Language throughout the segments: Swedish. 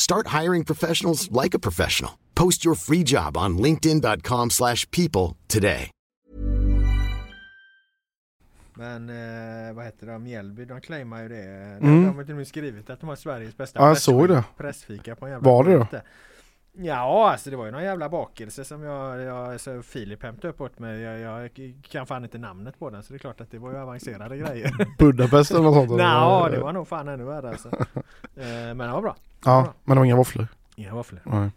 Start hiring professionals like a professional. Post your free job on linkedin.com/people slash people today. Men eh, vad heter det, Mjällby, de claimar ju det. Mm. De har till och med skrivit att de har Sveriges bästa Ja, jag press- såg det. pressfika på en jävla Var det då? Ja, alltså det var ju någon jävla bakelse som jag, jag så Filip hämtade upp åt mig. Jag, jag kan fan inte namnet på den så det är klart att det var ju avancerade grejer. Budapest eller något sånt? Eller? det var nog fan ännu värre alltså. Eh, Men det var bra. Ja, men det var inga våfflor. Inga våfflor. Nej.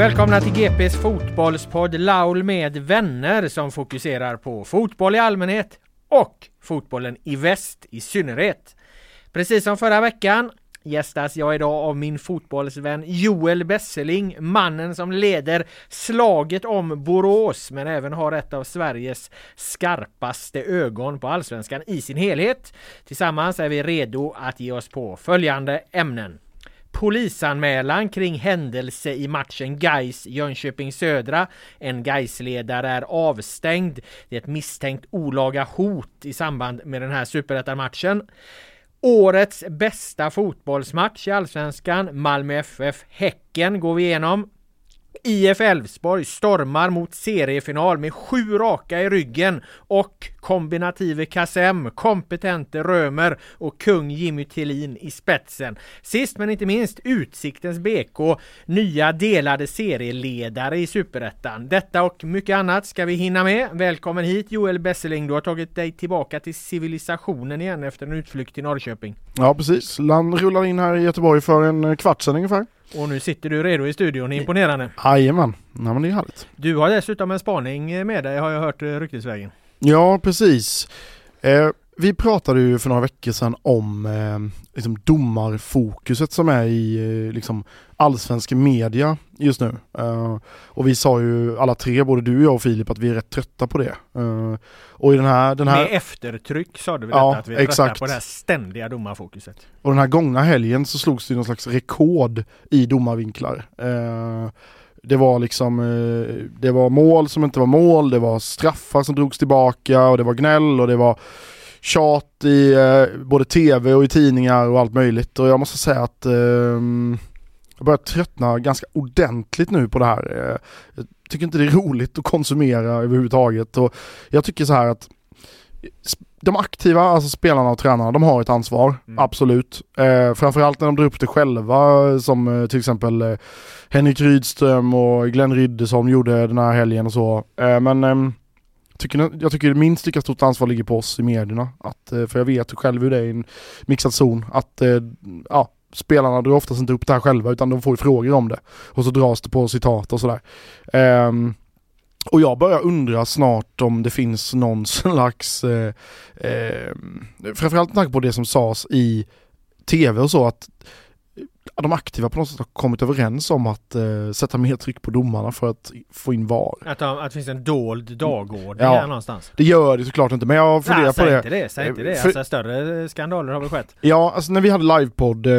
Välkomna till GPs fotbollspodd Laul med vänner som fokuserar på fotboll i allmänhet och fotbollen i väst i synnerhet. Precis som förra veckan gästas jag idag av min fotbollsvän Joel Besseling, mannen som leder slaget om Borås men även har ett av Sveriges skarpaste ögon på allsvenskan i sin helhet. Tillsammans är vi redo att ge oss på följande ämnen. Polisanmälan kring händelse i matchen Gais Jönköping Södra. En Gaisledare är avstängd. Det är ett misstänkt olaga hot i samband med den här superettan-matchen. Årets bästa fotbollsmatch i Allsvenskan, Malmö FF Häcken går vi igenom. IF Elfsborg stormar mot seriefinal med sju raka i ryggen och kombinative Kassem, kompetente Römer och kung Jimmy Tillin i spetsen. Sist men inte minst Utsiktens BK, nya delade serieledare i Superettan. Detta och mycket annat ska vi hinna med. Välkommen hit Joel Besseling, du har tagit dig tillbaka till civilisationen igen efter en utflykt till Norrköping. Ja precis, Land rullar in här i Göteborg för en kvart sedan ungefär. Och nu sitter du redo i studion, imponerande. Jajamän, nej men det är härligt. Du har dessutom en spaning med dig har jag hört eh, ryktesvägen. Ja precis. Eh, vi pratade ju för några veckor sedan om eh, liksom domarfokuset som är i eh, liksom allsvensk media just nu. Eh, och vi sa ju alla tre, både du, jag och Filip, att vi är rätt trötta på det. Eh, och i den här, den här Med eftertryck sa du väl Ja, detta, att vi är trötta exakt. på det här ständiga domarfokuset. Och den här gångna helgen så slogs det någon slags rekord i domarvinklar. Eh, det var liksom, eh, det var mål som inte var mål, det var straffar som drogs tillbaka och det var gnäll och det var tjat i eh, både tv och i tidningar och allt möjligt. Och jag måste säga att ehm, jag börjar tröttna ganska ordentligt nu på det här. Eh, jag tycker inte det är roligt att konsumera överhuvudtaget. Och jag tycker så här att de aktiva, alltså spelarna och tränarna, de har ett ansvar, Mm. absolut. Eh, framförallt när de drar upp det själva, som eh, till exempel eh, Henrik Rydström och Glenn Riddersson gjorde den här helgen och så. Eh, men ehm, tycker, jag tycker minst lika stort ansvar ligger på oss i medierna. Att, eh, för jag vet själv hur det är i en mixad zon. Att eh, ja, spelarna drar oftast inte upp det här själva utan de får ju frågor om det. Och så dras det på citat och sådär. Um, och jag börjar undra snart om det finns någon slags, eh, eh, framförallt med tanke på det som sades i tv och så, att de aktiva på något sätt har kommit överens om att eh, sätta mer tryck på domarna för att få in VAR. Att, de, att det finns en dold dagordning Ja. här någonstans. Det gör det såklart inte men jag funderar Nej, på det. inte det, säg inte det. För- Alltså, större skandaler har väl skett? Ja, alltså när vi hade livepodd eh,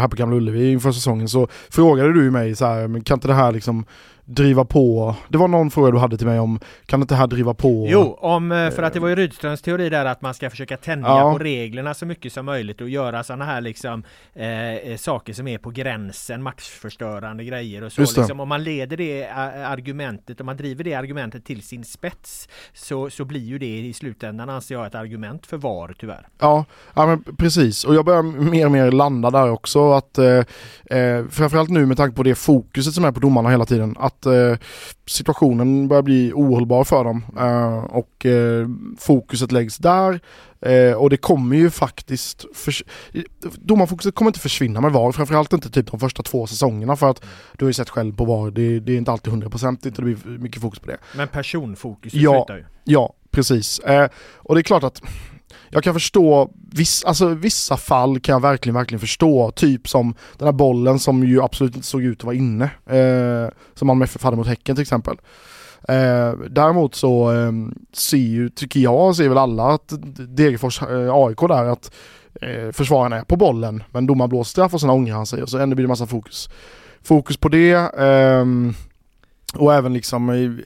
här på Gamla Ullevi inför säsongen så frågade du mig så här, men kan inte det här liksom driva på? Det var någon fråga du hade till mig om, kan inte det här driva på? Jo, om, eh, för att det var ju Rydströms teori där att man ska försöka tänja Ja. på reglerna så mycket som möjligt och göra sådana här liksom eh, eh, saker som är på gränsen, matchförstörande grejer och så. Liksom, om man leder det eh, argumentet, om man driver det argumentet till sin spets så, så blir ju det i slutändan anser jag ett argument för VAR tyvärr. Ja, ja men precis. Och jag börjar mer och mer landa där också. Att, eh, eh, framförallt nu med tanke på det fokuset som är på domarna hela tiden. Att eh, situationen börjar bli ohållbar för dem. Eh, och eh, fokuset läggs där. Eh, och det kommer ju faktiskt... Förs- domarfokuset kommer inte försvinna med VAR. Framförallt inte typ de första två säsongerna. För att du har ju sett själv på VAR. Det, det är inte alltid 100% det blir mycket fokus på det. Men personfokus Ja. flyttar ju. Ja, precis. Eh, och det är klart att jag kan förstå, viss, alltså, vissa fall kan jag verkligen, verkligen förstå. Typ som den här bollen som ju absolut inte såg ut att vara inne. Eh, som Malmö FF hade mot Häcken till exempel. Eh, däremot så eh, ser ju, tycker jag, ser väl alla att Degerfors eh, AIK där att eh, försvararna är på bollen men domaren blåser straff och sen ångrar han sig och så ändå blir det massa fokus. Fokus på det. Ehm, och även liksom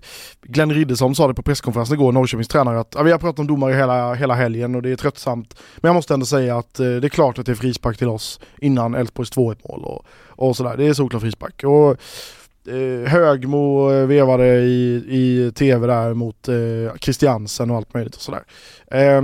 Glenn Riddersholm sa det på presskonferensen igår, Norrköpings tränare, att vi har pratat om domare hela, hela helgen och det är tröttsamt. Men jag måste ändå säga att eh, det är klart att det är frispark till oss innan Elfsborgs 2-1 mål och, och sådär. Det är såklart frispark. Och, eh, Högmo eh, vevade i, i tv där mot eh, Christiansen och allt möjligt och sådär. Eh,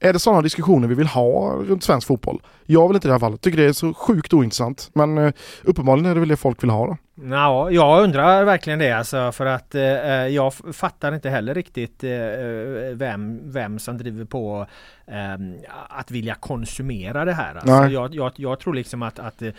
är det sådana diskussioner vi vill ha runt svensk fotboll? Jag vill inte i det här fallet. Tycker det är så sjukt ointressant. Men eh, uppenbarligen är det väl det folk vill ha då. Ja, jag undrar verkligen det alltså för att eh, jag f- fattar inte heller riktigt eh, vem, vem som driver på eh, att vilja konsumera det här. Alltså, jag, jag, jag tror liksom att, att eh,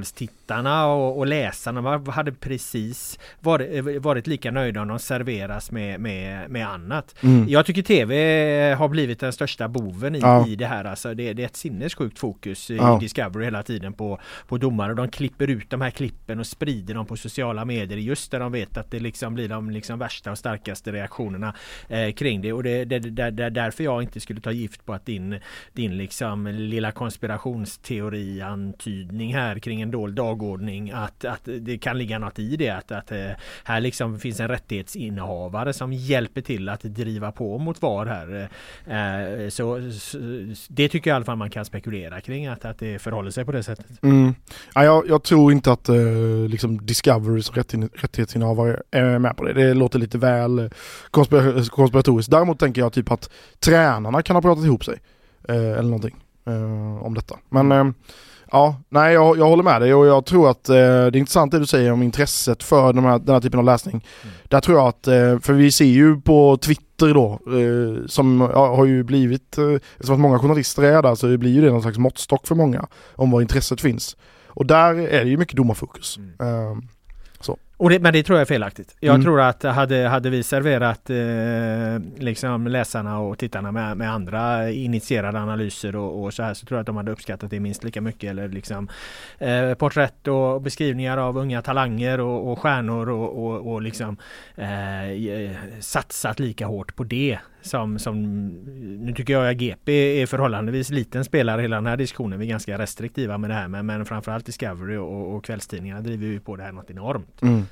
fotbollstittarna och, och läsarna hade precis varit, eh, varit lika nöjda om de serveras med, med, med annat. Mm. Jag tycker TV har blivit den största boven i, Ja. i det här. Alltså det, det är ett sinnessjukt fokus i Ja. Discovery hela tiden på, på domare. De klipper ut de här klippen och sprider dem på sociala medier just där de vet att det liksom blir de liksom värsta och starkaste reaktionerna eh, kring det. Och det är det, det, därför jag inte skulle ta gift på att din, din liksom lilla konspirationsteori-antydning här kring en dold dagordning att, att det kan ligga något i det. Att, att eh, här liksom finns en rättighetsinnehavare som hjälper till att driva på mot VAR här. Eh, så, så det tycker jag i alla fall man kan spekulera kring att, att det förhåller sig på det sättet. Mm. Ja, jag, jag tror inte att eh, liksom Discovery som rättin- rättighetsinnehavare är med på det. Det låter lite väl eh, konspira- konspiratoriskt. Däremot tänker jag typ att tränarna kan ha pratat ihop sig. Eh, eller någonting eh, om detta. Men eh, ja, nej jag, jag håller med dig och jag tror att eh, det är intressant det du säger om intresset för de här, den här typen av läsning. Där tror jag att, eh, för vi ser ju på Twitter då, eh, som ja, har ju blivit, eh, eftersom att många journalister är där så det blir ju det någon slags måttstock för många om var intresset finns. Och där är det ju mycket domarfokus. Eh, Och det, men det tror jag är felaktigt. Jag Mm. tror att hade, hade vi serverat eh, liksom läsarna och tittarna med, med andra initierade analyser och, och så här så tror jag att de hade uppskattat det minst lika mycket. Eller liksom eh, porträtt och beskrivningar av unga talanger och, och stjärnor och, och, och liksom eh, eh, satsat lika hårt på det. Som, som, nu tycker jag att GP är förhållandevis liten spelare i hela den här diskussionen. Vi är ganska restriktiva med det här men, men framförallt Discovery och, och kvällstidningarna driver ju på det här något enormt. mm.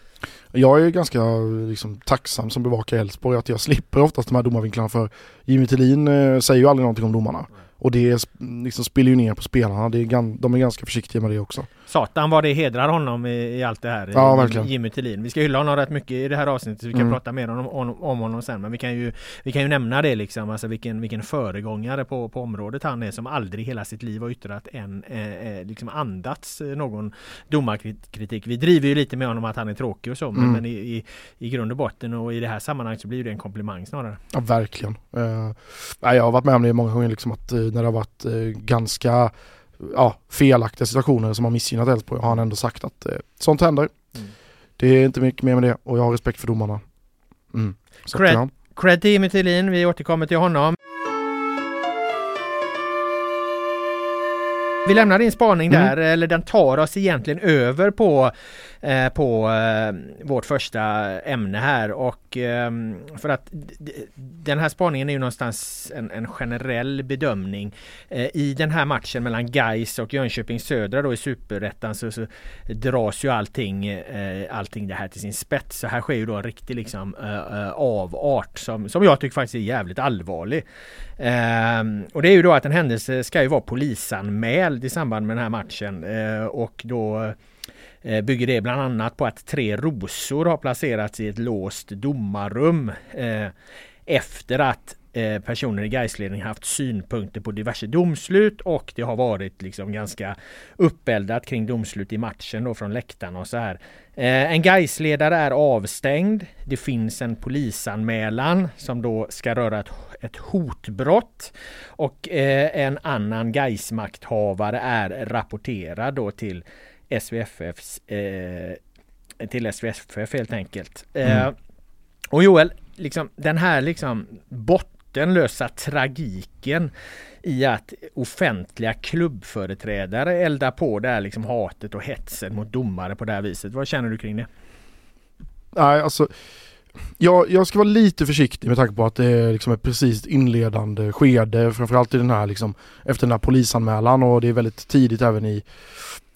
Jag är ganska liksom, tacksam som bevakar Elfsborg att jag slipper oftast de här domarvinklarna för Jimmy Tillin eh, säger ju aldrig någonting om domarna. Och det liksom spiller ju ner på spelarna, det är de är ganska försiktiga med det också. Satan vad det hedrar honom i, i allt det här. Ja, verkligen. Jimmy Tillin. Vi ska hylla honom rätt mycket i det här avsnittet. Så vi kan Mm. prata mer om, om, om honom sen. Men vi kan ju, vi kan ju nämna det liksom. Alltså vilken, vilken föregångare på, på området han är som aldrig hela sitt liv har yttrat en, eh, eh, liksom andats eh, någon domarkritik. Vi driver ju lite med honom att han är tråkig och så. Mm. men i, i, i grund och botten och i det här sammanhanget så blir det en komplimang snarare. Ja, verkligen. Uh, jag har varit med om det många gånger liksom att när det har varit eh, ganska ja, felaktiga situationer som har missgynnat Elfsborg har han ändå sagt att uh, sånt händer. Mm. Det är inte mycket mer med det och jag har respekt för domarna. Mm. Så Cred. ja. Cred till Jimmy Tillin. Vi återkommer till honom. Vi lämnar din spaning där, mm. eller den tar oss egentligen över på, eh, på eh, vårt första ämne här och eh, för att den här spaningen är ju någonstans en, en generell bedömning. Eh, I den här matchen mellan Gais och Jönköping Södra då i Superettan så, så dras ju allting, eh, allting det här till sin spets. Så här sker ju då en riktig liksom avart som, som jag tycker faktiskt är jävligt allvarlig. och det är ju då att en händelse ska ju vara polisanmäld ställd i samband med den här matchen eh, och då eh, bygger det bland annat på att tre rosor har placerats i ett låst domarrum eh, efter att personer i Gaisledning haft synpunkter på diverse domslut och det har varit liksom ganska uppeldat kring domslut i matchen då från läktarna och så här. En Gaisledare är avstängd. Det finns en polisanmälan som då ska röra ett ett hotbrott och eh, en annan Gaismakthavare är rapporterad då till SVFFs eh, till SVFF helt enkelt. Eh, mm. och Joel, liksom, den här liksom bottenlösa tragiken i att offentliga klubbföreträdare eldar på det här liksom hatet och hetsen mot domare på det här viset. Vad känner du kring det? Nej, alltså jag, jag ska vara lite försiktig med tanke på att det är liksom ett precis inledande skede, framförallt i den här liksom, efter den här polisanmälan och det är väldigt tidigt även i,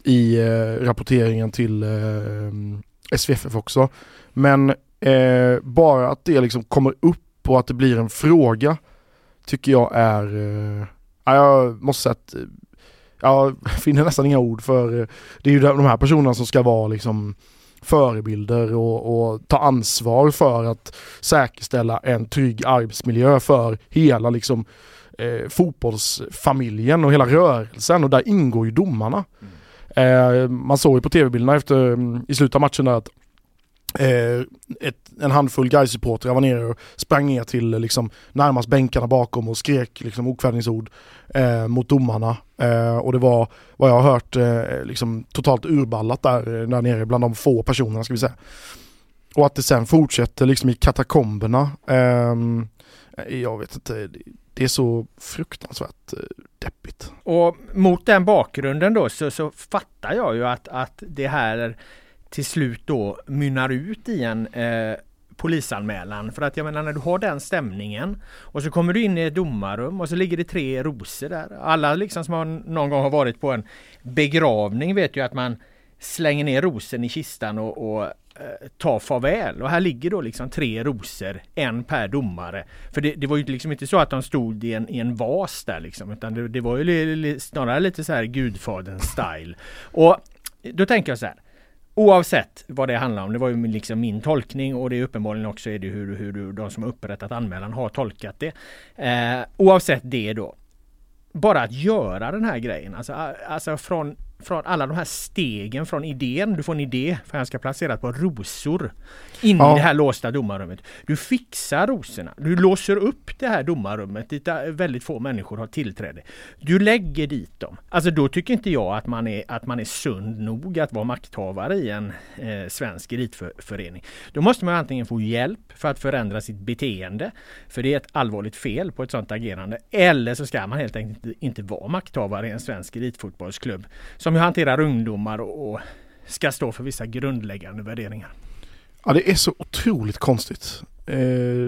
i eh, rapporteringen till eh, SVFF också. Men eh, bara att det liksom kommer upp och att det blir en fråga tycker jag är, eh, jag måste säga att jag finner nästan inga ord för eh, det är ju de här personerna som ska vara liksom förebilder och, och, ta ansvar för att säkerställa en trygg arbetsmiljö för hela liksom, eh, fotbollsfamiljen och hela rörelsen och där ingår ju domarna. Mm. Eh, man såg ju på tv-bilderna efter, mm, i slutet av matchen där att Eh, Eh, ett, en handfull Gais-supportrar var nere och sprang ner till liksom, närmast bänkarna bakom och skrek liksom, okvädningsord eh, mot domarna. Eh, och det var vad jag har hört eh, liksom, totalt urballat där, eh, där nere bland de få personerna ska vi säga. Och att det sen fortsätter liksom i katakomberna. Eh, jag vet inte, det är så fruktansvärt eh, deppigt. Och mot den bakgrunden då så, så fattar jag ju att, att det här till slut då mynnar ut i en eh, polisanmälan. För att jag menar när du har den stämningen och så kommer du in i ett domarrum och så ligger det tre rosor där. Alla liksom som har, någon gång har varit på en begravning vet ju att man slänger ner rosen i kistan och, och eh, tar farväl. Och här ligger då liksom tre rosor, en per domare. För det, det var ju liksom inte så att de stod i en, i en vas där liksom. Utan det, det var ju li, li, snarare lite så här gudfaderns style. Och då tänker jag så här. Oavsett vad det handlar om, det var ju liksom min tolkning och det är uppenbarligen också är det hur, hur de som har upprättat anmälan har tolkat det. Eh, oavsett det då. Bara att göra den här grejen, alltså, alltså från från alla de här stegen från idén. Du får en idé för han ska placeras på rosor in ja. i det här låsta domarrummet. Du fixar rosorna. Du låser upp det här domarrummet dit väldigt få människor har tillträde. Du lägger dit dem. Alltså då tycker inte jag att man är, att man är sund nog att vara makthavare i en eh, svensk elitförening. Då måste man antingen få hjälp för att förändra sitt beteende. För det är ett allvarligt fel på ett sådant agerande. Eller så ska man helt enkelt inte, inte vara makthavare i en svensk elitfotbollsklubb. Som som ju hanterar ungdomar och, och ska stå för vissa grundläggande värderingar. Ja det är så otroligt konstigt. Eh,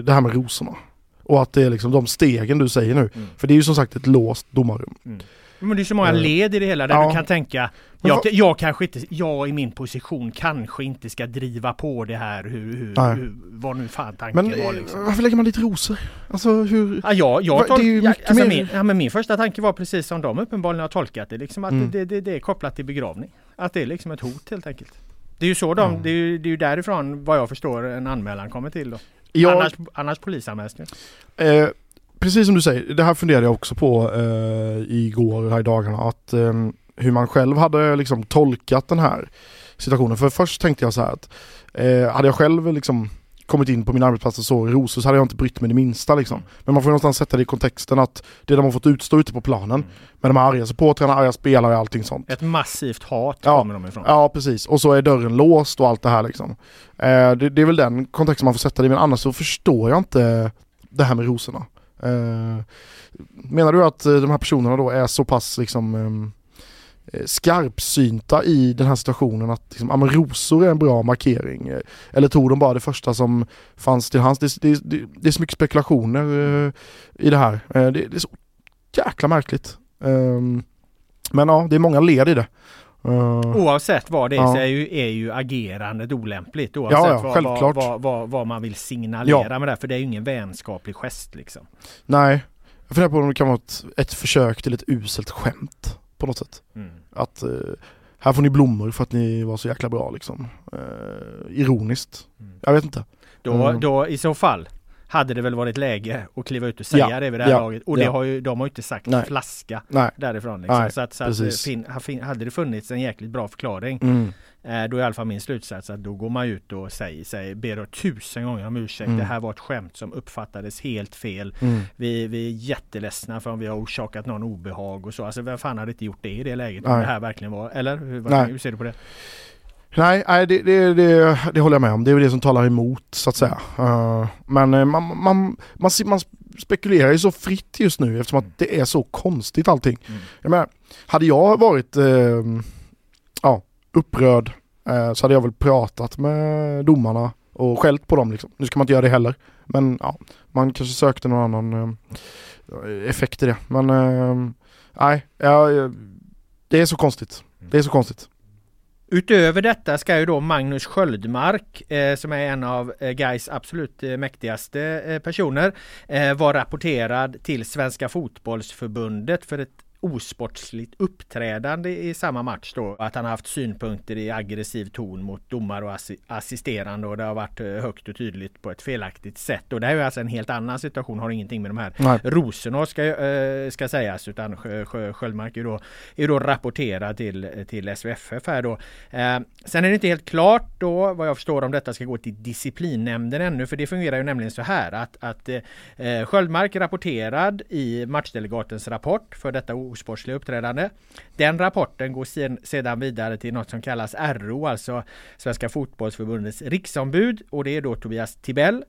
det här med rosorna. Och att det är liksom de stegen du säger nu. Mm. För det är ju som sagt ett låst domarrum. Mm. Men det är så många eh, led i det hela där ja. du kan tänka jag, jag, kanske inte, jag i min position kanske inte ska driva på det här hur, hur, hur vad nu fan tanken men, var liksom. varför lägger man dit rosor? Alltså hur? Ja, jag, jag tol- det är ju mycket alltså, mer... min, ja, men min första tanke var precis som de uppenbarligen har tolkat det liksom att mm. det, det, det, är kopplat till begravning. Att det är liksom ett hot helt enkelt. Det är ju så de, mm. det, är ju, det är ju därifrån vad jag förstår en anmälan kommer till då. Jag, annars, annars polisanmäls eh, Precis som du säger, det här funderade jag också på eh, igår här i dagarna att eh, hur man själv hade liksom tolkat den här situationen. För först tänkte jag så här att eh, hade jag själv liksom kommit in på min arbetsplats och så rosor så hade jag inte brytt mig det minsta liksom. Men man får någonstans sätta det i kontexten att det de har fått utstå ute på planen mm. med de här arga supportrarna, arga spelare och allting sånt. Ett massivt hat ja, kommer de ifrån. Ja precis, och så är dörren låst och allt det här liksom. Eh, det, det, är väl den kontexten man får sätta det i men annars så förstår jag inte det här med rosorna. Eh, menar du att eh, de här personerna då är så pass liksom, ehm, eh, skarpsynta i den här situationen att liksom, ja, men rosor är en bra markering. Eller tog de bara det första som fanns till hands? Det, det, det, det är så mycket spekulationer eh, i det här. Eh, det, det är så jäkla märkligt. Ehm, men ja, det är många led i det. Eh, Oavsett vad det är Ja. så är ju, är ju agerandet olämpligt. Oavsett Ja, ja, vad, vad, vad, vad man vill signalera med det. För det är ju ingen vänskaplig gest liksom. nej, jag funderar på om det kan vara ett, ett försök till ett uselt skämt på något sätt. Mm. Att eh, här får ni blommor för att ni var så jäkla bra liksom. Eh, ironiskt. Mm. Jag vet inte. Då, Mm. då i så fall hade det väl varit läge att kliva ut och säga Ja, det vid det här ja, laget. Och det ja. har ju, de har ju inte sagt Nej. flaska Nej. därifrån. Liksom. Nej, så att, så att fin, ha- fin, hade det funnits en jäkligt bra förklaring Mm. eh, då är i alla fall min slutsats att då går man ut och säger, säger ber tusen gånger om ursäkt. Mm. Det här var ett skämt som uppfattades helt fel. Mm. Vi, vi är jätteledsna för om vi har orsakat någon obehag och så. Alltså vem fan hade inte gjort det i det läget? Om det här verkligen var, eller? Hur, hur ser du på det? Nej, nej det, det, det, det håller jag med om. Det är det som talar emot så att säga. Eh, men eh, man, man, man, ser- man spekulerar ju så fritt just nu eftersom att det är så konstigt allting. Mm. Jag menar, hade jag varit eh, ja, upprörd eh, så hade jag väl pratat med domarna och skällt på dem liksom. Nu ska man inte göra det heller. Men ja, man kanske sökte någon annan eh, effekt i det. Men eh, nej, ja, eh, det är så konstigt. Det är så konstigt. Utöver detta ska ju då Magnus Sköldmark, eh, som är en av eh, Gais absolut eh, mäktigaste eh, personer, eh, vara rapporterad till Svenska Fotbollsförbundet för ett osportsligt uppträdande i samma match då. Att han har haft synpunkter i aggressiv ton mot domare och assi- assisterande och det har varit eh, högt och tydligt på ett felaktigt sätt. Och det här är alltså en helt annan situation, har ingenting med de här Nej. rosorna ska, eh, ska sägas utan Sjö- Sjö- Sköldmark är då, är då rapporterad till, till SVFF här då. Eh, sen är det inte helt klart då vad jag förstår om detta ska gå till disciplinnämnden ännu för det fungerar ju nämligen så här att, att eh, Sköldmark rapporterad i matchdelegatens rapport för detta osportsliga uppträdande. Den rapporten går sen, sedan vidare till något som kallas RO, alltså Svenska Fotbollsförbundets riksombud och det är då Tobias Tibell.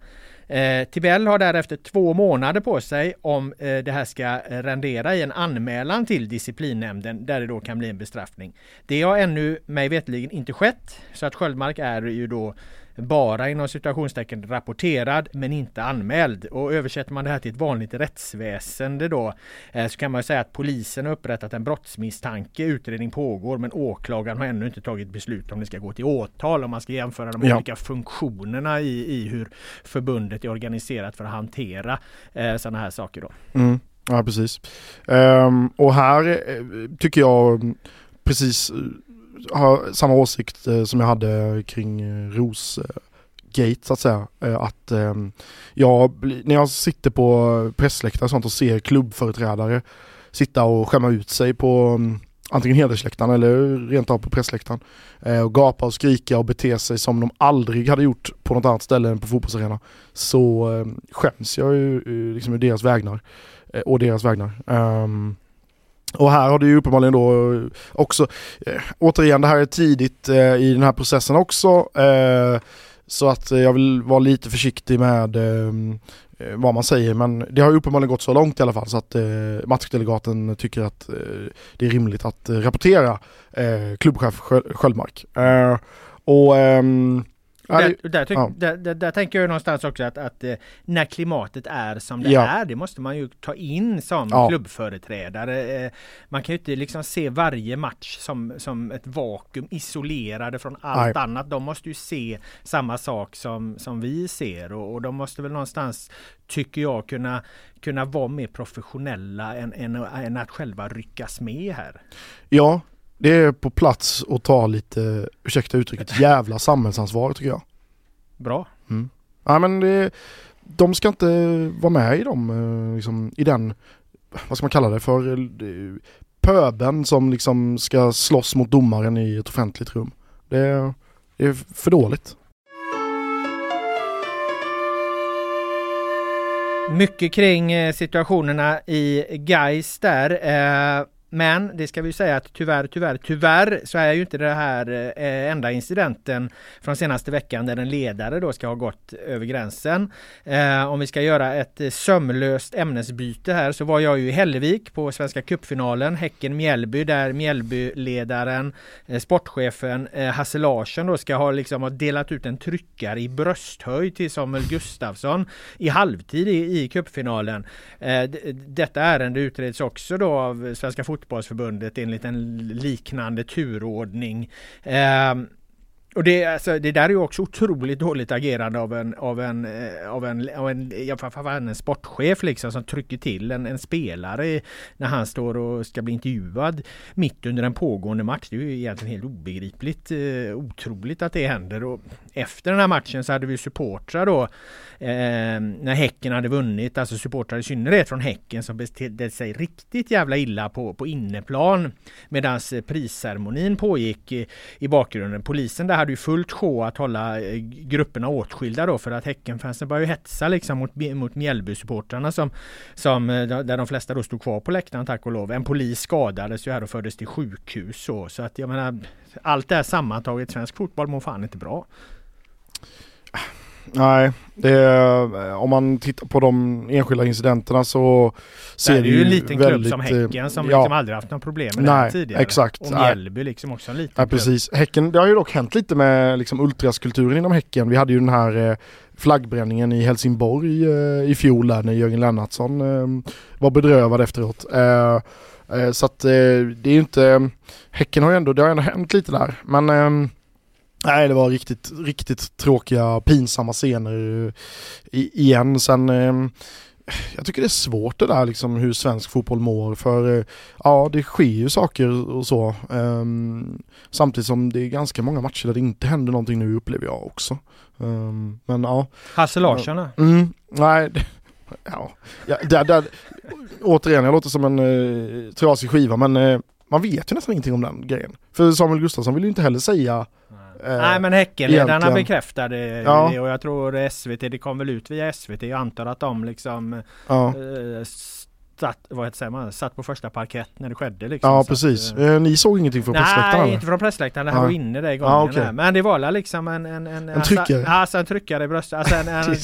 Eh, Tibell har därefter två månader på sig om eh, det här ska rendera i en anmälan till disciplinnämnden där det då kan bli en bestraffning. Det har ännu mig veterligen inte skett så att Sköldmark är ju då bara inom situationstecken rapporterad men inte anmäld. Och översätter man det här till ett vanligt rättsväsende då eh, så kan man ju säga att polisen har upprättat en brottsmisstanke. Utredning pågår men åklagaren har ännu inte tagit beslut om det ska gå till åtal om man ska jämföra de Ja. olika funktionerna i, i hur förbundet är organiserat för att hantera eh, sådana här saker då. Mm. Ja precis. Ehm, och här eh, tycker jag mm, precis eh, har samma åsikt eh, som jag hade kring eh, Ros eh, Gate så att säga. Eh, att ehm, jag, när jag sitter på pressläktare och sånt och ser klubbföreträdare sitta och skämma ut sig på mm, antingen hedersläktaren eller rent av på pressläktaren. Eh, och gapa och skrika och bete sig som de aldrig hade gjort på något annat ställe än på fotbollsarena. Så eh, skäms jag ju eh, liksom ur deras vägnar. Eh, och deras vägnar. Ehm, och här har det ju uppenbarligen då eh, också, eh, återigen det här är tidigt eh, i den här processen också. Eh, så att eh, jag vill vara lite försiktig med eh, vad man säger men det har ju uppenbarligen gått så långt i alla fall så att eh, matchdelegaten tycker att det är rimligt att rapportera klubbchef Sköldmark. Och ehm, ja, det- Där, där, tyck, ja. där, där, där tänker jag någonstans också att, att eh, när klimatet är som det Ja. är, det måste man ju ta in som Ja. klubbföreträdare. Eh, Man kan ju inte liksom se varje match som, som ett vakuum isolerade från allt Nej. annat. De måste ju se samma sak som, som vi ser och, och de måste väl någonstans, tycker jag, kunna, kunna vara mer professionella än, än, än att själva ryckas med här. Ja, det är på plats att ta lite, ursäkta uttrycket, jävla samhällsansvar tycker jag. Bra. Ja men det, de ska inte vara med i dem, eh, liksom, i den, vad ska man kalla det för, eh, pöben som liksom ska slåss mot domaren i ett offentligt rum. Det, det är för dåligt. Mycket kring eh, situationerna i Gais där. Eh, men det ska vi säga att tyvärr, tyvärr, tyvärr så är ju inte det här eh, enda incidenten från senaste veckan där en ledare då ska ha gått över gränsen. Eh, om vi ska göra ett sömlöst ämnesbyte här så var jag ju i Hällevik på Svenska cupfinalen Häcken-Mjällby där Mjällbyledaren, eh, sportchefen eh, Hasse Larsson då ska ha liksom ha delat ut en tryckare i brösthöjd till Samuel Gustafsson i halvtid i, i cupfinalen. Eh, detta ärende utreds också då av Svenska fotbollsförbundet enligt en liknande turordning. Eh, och det, alltså, det där är ju också otroligt dåligt agerande av en, av en, eh, av en, av en, ja, en sportchef liksom som trycker till en, en spelare när han står och ska bli intervjuad mitt under en pågående match. Det är ju egentligen helt obegripligt, eh, otroligt att det händer. Och efter den här matchen så hade vi supportrar då eh, när Häcken hade vunnit, alltså supportrar i synnerhet från Häcken som betedde sig riktigt jävla illa på, på inneplan medan eh, prisceremonin pågick i, i bakgrunden. Polisen där hade ju fullt sjå att hålla eh, grupperna åtskilda då för att Häckenfansen började hetsa liksom mot, mot Mjällby-supportrarna som, som eh, där de flesta då stod kvar på läktaren tack och lov. En polis skadades ju här och fördes till sjukhus så, så att jag menar allt det här sammantaget svensk fotboll mår fan inte bra. Nej, det är, om man tittar på de enskilda incidenterna så ser det, det ju en liten väldigt, klubb som Häcken som ja, liksom aldrig haft några problem med nej, det tidigare. Exakt. Och Mjällby liksom också en liten nej, precis. Häcken, det har ju dock hänt lite med liksom ultraskulturen inom Häcken. Vi hade ju den här eh, flaggbränningen i Helsingborg eh, i fjol där när Jörgen Lennartsson eh, var bedrövad efteråt. Eh, eh så att eh, det är ju inte, Häcken har ju ändå, det har ändå hänt lite där. Men ehm, Nej det var riktigt, riktigt tråkiga, pinsamma scener igen. Sen ehm, jag tycker det är svårt det där liksom hur svensk fotboll mår för ja det sker ju saker och så. Um, samtidigt som det är ganska många matcher där det inte händer någonting nu upplever jag också. Um, men ja. Hasse Larsson mm, Nej, ja, ja där, där, återigen jag låter som en uh, trasig skiva men uh, man vet ju nästan ingenting om den grejen. För Samuel Gustafsson vill ju inte heller säga Eh, Nej men Häckenledarna bekräftade ja. det och jag tror SVT, det kom väl ut via SVT. Jag antar att de liksom ja. eh, satt, vad säger man, satt på första parkett när det skedde liksom. Ja precis. Att, eh, ni såg ingenting från pressläktaren? Nej inte från pressläktaren, han var inne där gången. Ah, okay. Men det var liksom en... En, en, en tryckare? Alltså, alltså en tryckare i bröstet. Alltså en, en,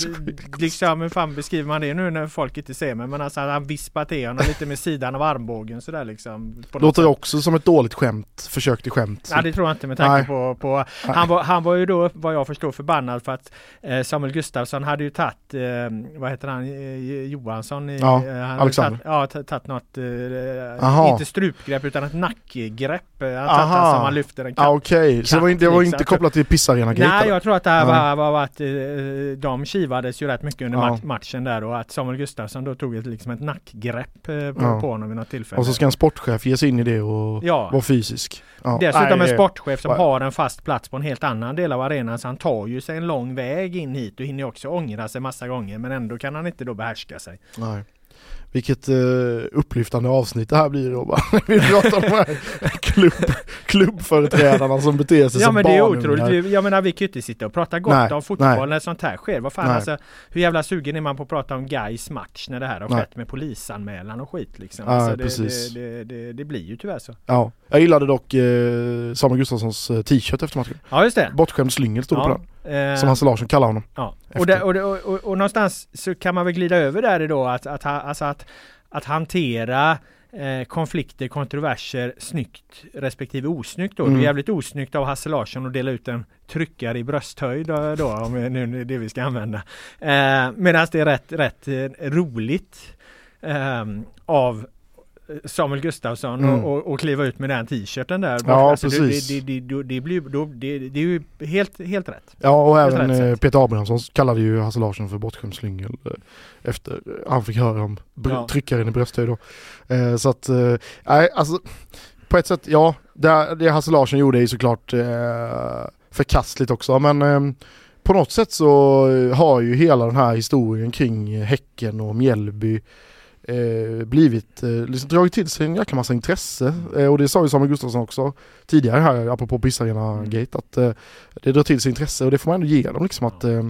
liksom hur fan beskriver man det nu när folk inte ser mig? Men alltså han vispar till honom lite med sidan av armbågen sådär liksom. Låter också som ett dåligt skämt, försök till skämt. Nej det tror jag inte med tanke på, på han, var, han var ju då vad jag förstår förbannad för att eh, Samuel Gustafsson hade ju tagit, eh, vad heter han, eh, Johansson? I, ja, eh, Alexander. Ja, tagit något, eh, inte strupgrepp utan ett nackgrepp. Han som man lyfter en katt. Ah, Okej, okay. så det var, inte, det var inte kopplat till pissarena Nej, jag tror att det här var, var att eh, de kivades ju rätt mycket under ja. matchen där och att Samuel Gustafsson då tog ett, liksom ett nackgrepp eh, på, ja. på honom vid något tillfälle. Och så ska en sportchef ge sig in i det och ja. vara fysisk. Ja. Dessutom Nej, en sportchef som har en fast plats på en helt annan del av arenan så han tar ju sig en lång väg in hit och hinner också ångra sig massa gånger men ändå kan han inte då behärska sig. Nej. Vilket uh, upplyftande avsnitt det här blir då Vi pratar om de här klubb, klubbföreträdarna som beter sig ja, som men det är otroligt. Jag menar vi kan ju inte sitta och prata gott nej, om fotboll nej. när sånt här sker. Vad fan nej. alltså, hur jävla sugen är man på att prata om Gais match när det här har nej. skett med polisanmälan och skit liksom. Ja, alltså, det, det, det, det, blir ju tyvärr så. Ja, jag gillade dock eh, Samuel Gustafssons eh, t-shirt efter matchen. Ja just det. Bortskämd slyngel stod ja. på den. Eh, som Hasse Larsson kallar honom. Ja. Och, det, och, det, och, och, och, någonstans så kan man väl glida över där då att, att, alltså att att hantera eh, konflikter, kontroverser snyggt respektive osnyggt då. Mm. Det är jävligt osnyggt av Hasse Larsson att dela ut en tryckare i brösthöjd då, då om nu är det vi ska använda. Eh, Medan det är rätt, rätt eh, roligt eh, av Samuel Gustafsson mm. och, och, kliva ut med den t-shirten där. Ja, alltså, precis. Det, det, det, det, blir, då, det, det är ju helt, helt rätt. Ja, och även eh, Peter Abrahamsson kallade ju Hasse Larsson för bortskämd slyngel eh, efter han fick höra om ja. tryckaren i brösthöjd då. Eh, så att, eh, nej alltså på ett sätt, ja, det, det Hasse Larsson gjorde är ju såklart eh, förkastligt också, men eh, på något sätt så har ju hela den här historien kring Häcken och Mjällby eh, blivit, eh, liksom dragit till sig en jäkla massa intresse. Eh, och det sa ju Samuel Gustafsson också tidigare här, apropå Pissarena-gate, att eh, det drar till sig intresse och det får man ändå ge dem liksom att eh,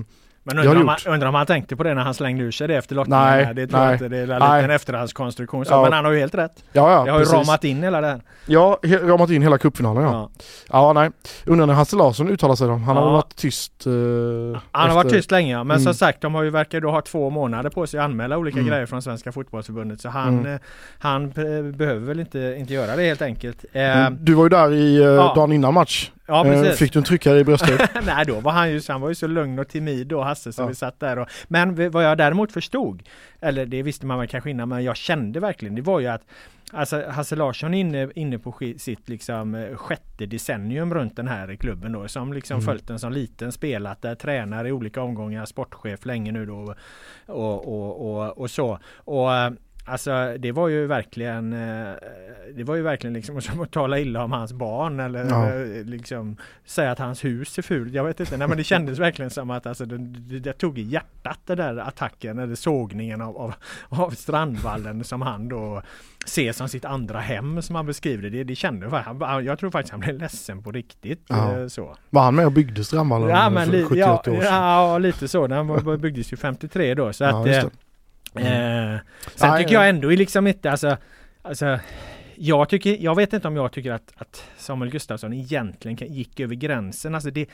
Men har undrar om, han, undrar om han tänkte på det när han slängde ur sig det efter lottningen? Nej, det tror jag nej, inte. Det är en nej. liten efterhandskonstruktion. Så. Ja. Men han har ju helt rätt. Ja, ja, Det har ju ramat in hela det här. Ja, he- ramat in hela cupfinalen ja. Ja. Ja, nej. Undrar när Hasse Larsson uttalar sig då. Han har Ja. väl varit tyst. eh, Han har efter- varit tyst länge ja. men Mm. som sagt de har ju verkar då ha två månader på sig att anmäla olika Mm. grejer från Svenska Fotbollförbundet så han, Mm. eh, han eh, behöver väl inte, inte göra det helt enkelt. Eh, Mm. Du var ju där i eh, dagen innan match. Ja Eh, precis. Fick du en tryckare i bröstet? Nej då var han ju, han var ju så lugn och timid då Hasse så Ja. vi satt där och Men vad jag däremot förstod Eller det visste man väl kanske innan men jag kände verkligen det var ju att Alltså Hasse Larsson är inne, inne på sitt liksom eh, sjätte decennium runt den här klubben då som liksom Mm. följt den som liten, spelat där, tränar i olika omgångar, sportchef länge nu då och, och, och, och så. Och eh, Alltså det var ju verkligen eh, Det var ju verkligen liksom som att tala illa om hans barn eller Ja. eh, liksom Säga att hans hus är fult. Jag vet inte. Nej men det kändes verkligen som att alltså, det, det, tog i hjärtat det där attacken eller sågningen av, av, av Strandvallen som han då ser som sitt andra hem som han beskriver det. Det kände jag. Han, jag tror faktiskt han blev ledsen på riktigt. Ja. eh, Så. Var han med och byggde Strandvallen Ja, men för li, 78 ja, år sedan? ja, lite så. Den byggdes ju 53 då. Så Ja, att. Mm. Eh, sen Nej, tycker jag ändå liksom inte alltså, alltså jag, tycker, jag vet inte om jag tycker att, att Samuel Gustafsson egentligen gick över gränsen. Alltså det,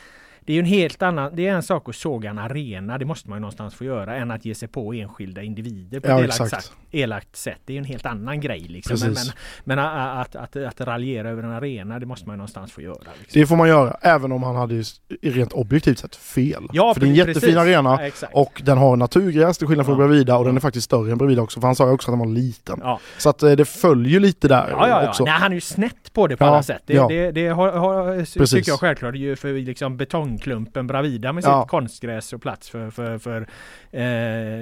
det är ju en helt annan, det är en sak att såga en arena, det måste man ju någonstans få göra, än att ge sig på enskilda individer på Ja, ett elakt, sagt, elakt sätt. Det är ju en helt annan grej liksom. Men, men, Precis. men att, att, att, raljera över en arena, det måste man ju någonstans få göra. Liksom. Det får man göra, även om han hade ju rent objektivt sett fel. Ja, för det är en precis. jättefin arena Ja, och den har naturgräs till skillnad från Ja. Bravida och den är faktiskt större än Bravida också för han sa ju också att den var liten. Så att eh, det följer lite där Ja, ja, ja. också. Nej, han är ju snett på det på alla sätt. Det, ja. det, det har, har, Precis. tycker jag självklart ju för liksom betongklumpen Bravida med Ja. sitt konstgräs och plats för, för, för eh,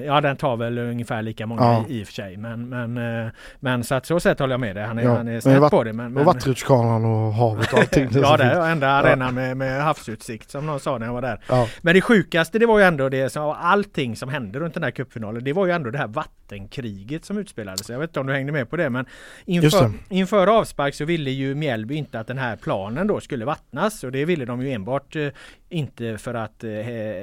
ja den tar väl ungefär lika många Ja. i, i och för sig. Men, men, eh, men så att så sätt håller jag med dig. Han är, Ja. han är snett på det. Men, men, Och vattenrutschkanan och havet och allting. ja det är enda arenan med, med havsutsikt som någon sa när jag var där. Men det sjukaste det var ju ändå det som allting som hände runt den här cupfinalen. Det var ju ändå det här vattenkriget som utspelades. Jag vet inte om du hängde med på det men inför, inför avspark så ville ju Mjällby inte att den här planen då skulle vattnas och det ville de ju enbart eh, inte för att eh,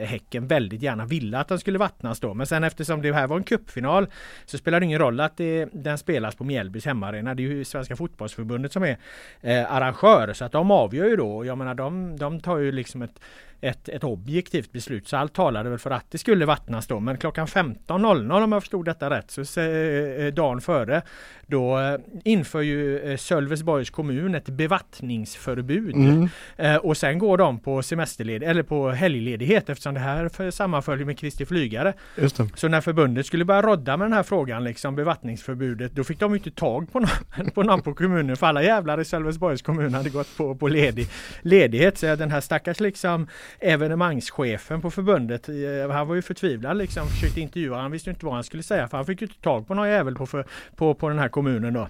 Häcken väldigt gärna ville att den skulle vattnas då. Men sen eftersom det här var en cupfinal så spelar det ingen roll att det, den spelas på Mjällbys hemmaarena. Det är ju Svenska fotbollsförbundet som är eh, arrangör så att de avgör ju då. Jag menar de, de tar ju liksom ett ett, ett objektivt beslut. Så allt talade väl för att det skulle vattnas då. Men klockan 15.00 om jag förstod detta rätt, så eh, dagen före, då eh, inför ju eh, Sölvesborgs kommun ett bevattningsförbud. Mm. Eh, och sen går de på semesterled eller på helgledighet eftersom det här sammanföljer med Kristi flygare. Så när förbundet skulle börja rodda med den här frågan, liksom bevattningsförbudet, då fick de inte tag på någon på, någon på kommunen för alla jävlar i Sölvesborgs kommun hade gått på, på ledig, ledighet. Så den här stackars liksom evenemangschefen på förbundet, eh, han var ju förtvivlad liksom, försökte intervjua, han visste inte vad han skulle säga för han fick ju inte tag på någon jävel på, för, på, på den här kommunen då.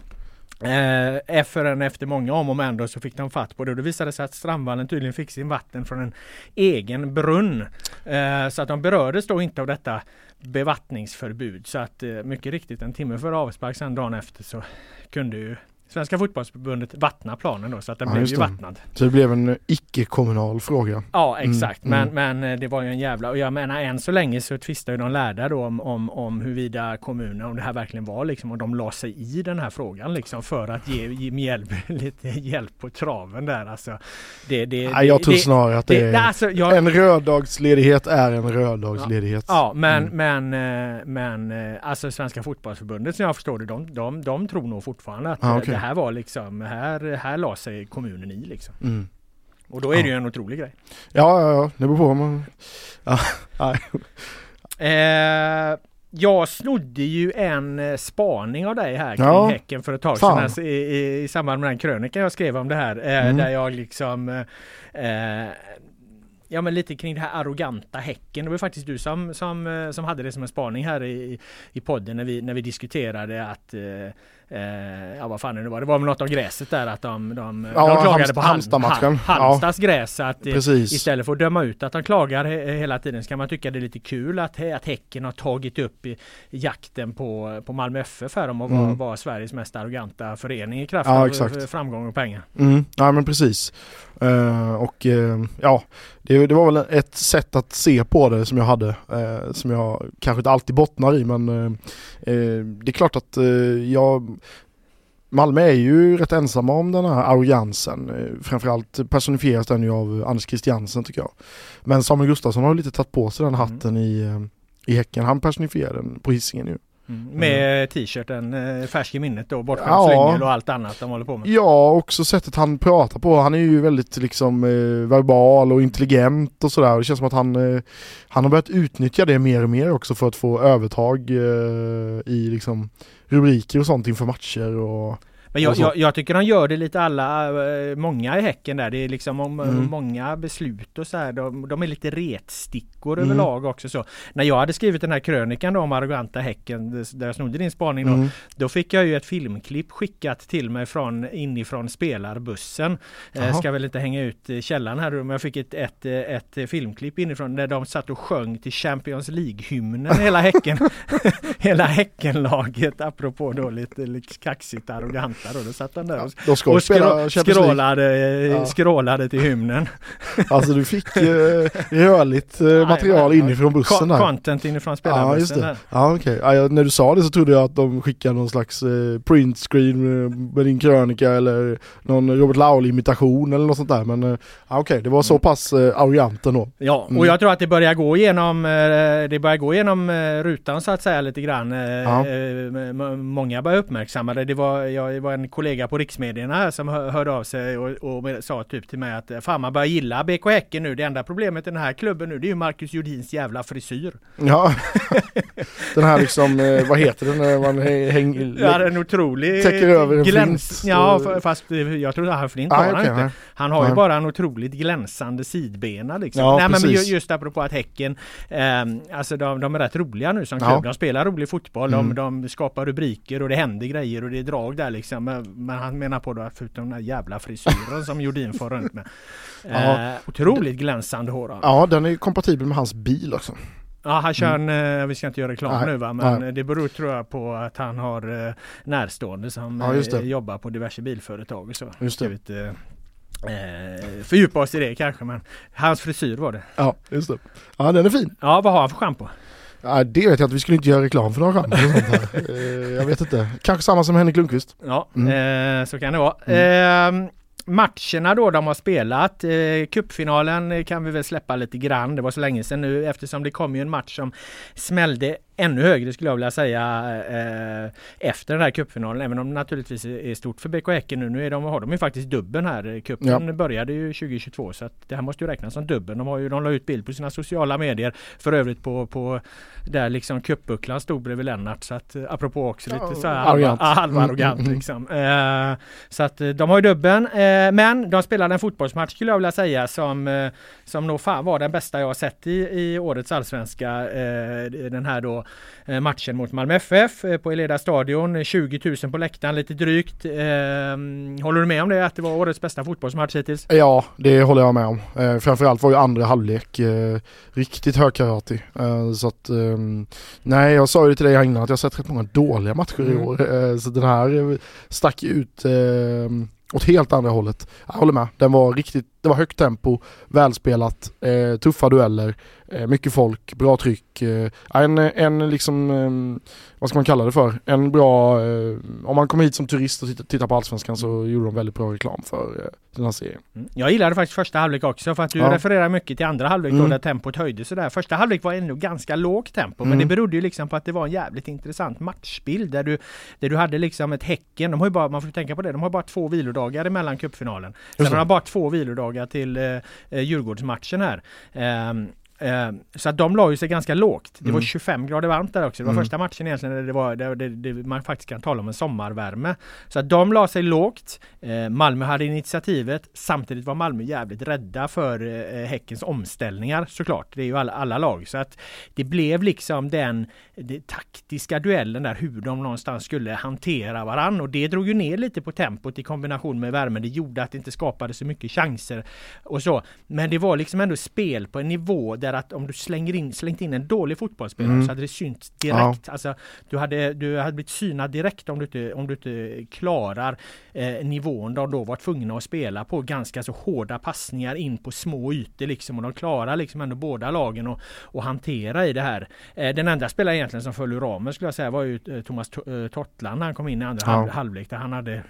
Eh, förrän efter många om och men då så fick de fatt på det och det visade sig att Strandvallen tydligen fick sin vatten från en egen brunn. Eh, så att de berördes då inte av detta bevattningsförbud. Så att eh, mycket riktigt en timme före avspark sen dagen efter så kunde ju Svenska fotbollsförbundet vattna planen då så att den Ja, blev ju vattnad. Så det blev en icke-kommunal fråga. Ja Mm, exakt mm. men, men eh, det var ju en jävla och jag menar än så länge så tvistar ju de lärda då om, om, om huruvida kommunen om det här verkligen var liksom och de la sig i den här frågan liksom för att ge, ge Mjällby lite hjälp på traven där alltså. Det, det, Nej, jag tror det, snarare att det, är... alltså, jag, En röddagsledighet är en röddagsledighet. Ja men, Mm. men, eh, men eh, alltså Svenska fotbollsförbundet som jag förstår det, de, de, de tror nog fortfarande att Ah, det här var liksom, här, här la sig kommunen i liksom. Mm. Och då är det Ja. ju en otrolig grej. Ja, ja, ja, det beror på man... Ja, nej. Eh, jag snodde ju en eh, spaning av dig här kring Ja. Häcken för ett tag sedan i, i, i samband med den krönikan jag skrev om det här. Eh, Mm. Där jag liksom eh, Ja men lite kring det här arroganta Häcken. Det var faktiskt du som, som, eh, som hade det som en spaning här i, i podden när vi, när vi diskuterade att eh, ja vad fan det nu var, det var väl något om gräset där att de, de, Ja, de klagade Halmstad- på Halmstad-matchen. Hal- Halmstads gräs. Att, eh, Precis. istället för att döma ut att de klagar he- hela tiden så kan man tycka det är lite kul att, att Häcken har tagit upp i jakten på, på Malmö FF här om att vara, Mm. vara Sveriges mest arroganta förening i kraft Ja, av framgång och pengar. Mm, ja men precis. Eh, och eh, ja, det, det var väl ett sätt att se på det som jag hade, eh, som jag kanske inte alltid bottnar i men det är klart att eh, jag Malmö är ju rätt ensamma om den här arrogansen. Eh, Framförallt personifieras den ju av Anders Christiansen tycker jag. Men Samuel Gustafsson har lite tagit på sig den hatten i, eh, i Häcken. Han personifierar den på Hisingen ju. Mm. Med t-shirten eh, färsk i minnet då, bortskämd Ja. slyngel och allt annat de håller på med. Ja, också sättet han pratar på. Han är ju väldigt liksom eh, verbal och intelligent och sådär. Det känns som att han, eh, han har börjat utnyttja det mer och mer också för att få övertag eh, i liksom rubriker och sånt inför matcher och Men jag, Och så. jag, jag tycker de gör det lite alla, eh, många i Häcken där. Det är liksom om, Mm. många beslut och så här. De, de är lite retstickor Mm. överlag också så. När jag hade skrivit den här krönikan då om arroganta Häcken, där jag snodde din spaning då. Mm. Då fick jag ju ett filmklipp skickat till mig från inifrån spelarbussen. Eh, ska väl inte hänga ut eh, källan här men jag fick ett, ett, eh, ett, eh, filmklipp inifrån där de satt och sjöng till Champions League-hymnen hela Häcken. hela Häckenlaget apropå då lite, lite kaxigt arroganta då. Då satt de där och, De ska och spela skrålade, eh, Ja. skrålade till hymnen. Alltså du fick eh, rörligt eh, material inifrån bussen där. Content inifrån Ja spelarbussen. just det. Ja okej. Ja, när du sa det så trodde jag att de skickade någon slags eh, printscreen eh, med din krönika eller någon Robert Laul imitation eller något sånt där. Men eh, ja, okej, det var så pass eh, arrogant ändå. Ja, Mm. och jag tror att det börjar gå igenom, eh, det börjar gå igenom rutan så att säga lite grann. Ja. Många börjar uppmärksamma det. Det var, jag, var en kollega på riksmedierna här som hör- hörde av sig och, och sa typ till mig att eh, fan man börjar gilla BK Häcken nu. Det enda problemet i den här klubben nu det är ju Marcus Jordins jävla frisyr. Ja, den här liksom, eh, vad heter den när man hä- häng... Ja, en otrolig Täcker över en gläns... flint. Ja, fast eh, jag tror att han flint har Ah, han inte. Han har ju Nej. bara en otroligt glänsande sidbena liksom. Ja, Nej men ju- just apropå att Häcken, ehm, alltså de, de är rätt roliga nu som Ja. klubb. De spelar rolig fotboll, Mm. de, de skapar rubriker och det händer grejer och det är drag där liksom. Men, men han menar på då att förutom den här jävla frisyren som Jordin får runt med. Ja. Eh, otroligt glänsande hår han. Ja, den är kompatibel med hans bil också. Ja, han kör en, eh, vi ska inte göra reklam Nej, nu va, men nej. det beror tror jag på att han har eh, närstående som Ja, eh, jobbar på diverse bilföretag och så. Just det. Inte, eh, fördjupa oss i det kanske, men hans frisyr var det. Ja, just det. Ja, den är fin. Ja, vad har han för schampo? Ja, det vet jag inte, vi skulle inte göra reklam för några schampo och sånt här. Jag vet inte. Kanske samma som Henrik Lundqvist. Ja, Mm. eh, så kan det vara. Eh, matcherna då de har spelat. Eh, cupfinalen kan vi väl släppa lite grann. Det var så länge sedan nu eftersom det kom ju en match som smällde ännu högre skulle jag vilja säga eh, efter den här cupfinalen. Även om det naturligtvis är stort för BK Häcken nu. Nu är de, har de ju faktiskt dubben här. Cupen Ja. började ju 2022 så att det här måste ju räknas som dubben. De, har ju, de la ut bild på sina sociala medier. För övrigt på, på där liksom cupbucklan stod bredvid Lennart. Så att eh, apropå också lite så här Arrogant. halva, halva Mm, arrogant mm, mm. liksom. Eh, så att eh, de har ju dubben. Eh, men de spelade en fotbollsmatch skulle jag vilja säga som, eh, som nog fan var den bästa jag har sett i, i årets allsvenska. Eh, den här då eh, matchen mot Malmö FF eh, på Eleda stadion. 20 000 på läktaren lite drygt. Eh, håller du med om det? Att det var årets bästa fotbollsmatch hittills? Ja, det håller jag med om. Eh, framförallt var ju andra halvlek eh, riktigt högkaratig. Eh, så att, ehm, nej jag sa ju till dig innan att jag sett rätt många dåliga matcher i Mm. år. Eh, så den här eh, stack ut eh, åt helt andra hållet. Jag håller med. Den var riktigt, det var högt tempo, välspelat, eh, tuffa dueller, eh, mycket folk, bra tryck. Eh, en, en liksom, eh, vad ska man kalla det för? En bra, eh, om man kommer hit som turist och tittar, på Allsvenskan så gjorde de väldigt bra reklam för eh, den här serien. Mm. Jag gillade faktiskt första halvlek också för att du Ja. refererar mycket till andra halvlek då Mm. där tempot höjdes sådär. Första halvlek var ändå ganska lågt tempo men Mm. det berodde ju liksom på att det var en jävligt intressant matchbild där du, där du hade liksom ett Häcken, de har ju bara, man får tänka på det, de har bara två vilodagar emellan cupfinalen. Sen har de bara två vilodagar till eh, eh, Djurgårdsmatchen här. Ehm, Eh, så att de la ju sig ganska lågt. Det Mm. var 25 grader varmt där också. Det var Mm. första matchen egentligen där det var, där det, det, man faktiskt kan tala om en sommarvärme. Så att de la sig lågt. Eh, Malmö hade initiativet. Samtidigt var Malmö jävligt rädda för eh, Häckens omställningar såklart. Det är ju alla, alla lag. Så att det blev liksom den det, taktiska duellen där hur de någonstans skulle hantera varann och det drog ju ner lite på tempot i kombination med värmen. Det gjorde att det inte skapade så mycket chanser och så. Men det var liksom ändå spel på en nivå där att om du slänger in, slängt in en dålig fotbollsspelare Mm. så hade det synts direkt. Alltså, du, hade, du hade blivit synad direkt om du inte, om du inte klarar eh, nivån de då var tvungna att spela på. Ganska så hårda passningar in på små ytor liksom och de klarar liksom ändå båda lagen att att hantera i det här. Eh, den enda spelaren egentligen som föll ur ramen skulle jag säga var ju eh, Thomas To- eh, Tottland när han kom in i andra Ja. halv, halvlek där han hade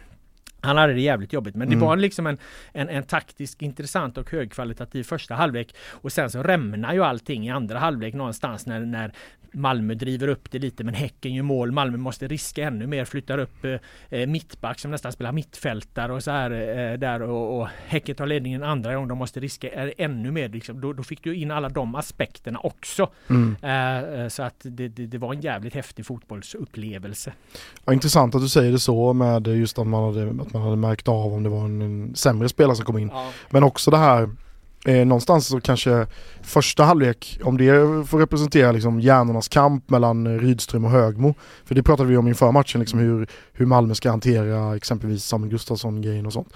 han hade det jävligt jobbigt men det Mm. var liksom en, en, en taktisk intressant och högkvalitativ första halvlek och sen så rämnar ju allting i andra halvlek någonstans när, när Malmö driver upp det lite men Häcken gör mål. Malmö måste riska ännu mer, flyttar upp eh, eh, mittback som nästan spelar mittfältare och så här eh, där och, och Häcken tar ledningen andra gången. De måste riska ännu mer. Liksom. Då, då fick du in alla de aspekterna också. Mm. Eh, eh, så att det, det, det var en jävligt häftig fotbollsupplevelse. Ja, intressant att du säger det så med just att man hade, att man hade märkt av om det var en, en sämre spelare som kom in. Ja. Men också det här, eh, någonstans så kanske första halvlek, om det får representera liksom hjärnornas kamp mellan Rydström och Högmo. För det pratade vi om inför matchen, liksom hur, hur Malmö ska hantera exempelvis Samuel Gustafsson-grejen och sånt.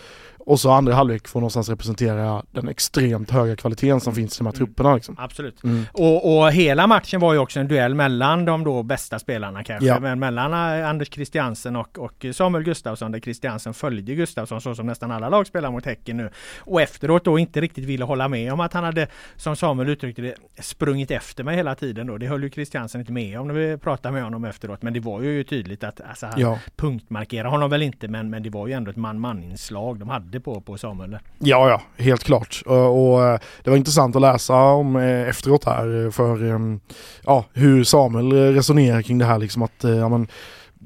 Och så andra halvlek får någonstans representera den extremt höga kvaliteten som finns i de här Mm. trupperna. Liksom. Absolut. Mm. Och, och hela matchen var ju också en duell mellan de då bästa spelarna kanske. Ja. Men mellan eh, Anders Christiansen och, och Samuel Gustafsson där Christiansen följde Gustafsson så som nästan alla lag spelar mot Häcken nu. Och efteråt då inte riktigt ville hålla med om att han hade, som Samuel uttryckte det, sprungit efter mig hela tiden då. Det höll ju Christiansen inte med om när vi pratade med honom efteråt. Men det var ju tydligt att alltså, han Ja. punktmarkerar honom väl inte men, men det var ju ändå ett man-man inslag de hade på, på Samuel. Ja, ja, helt klart. Och, och eh, det var intressant att läsa om eh, efteråt här eh, för ehm, ja, hur Samuel eh, resonerar kring det här liksom att eh, ja, men,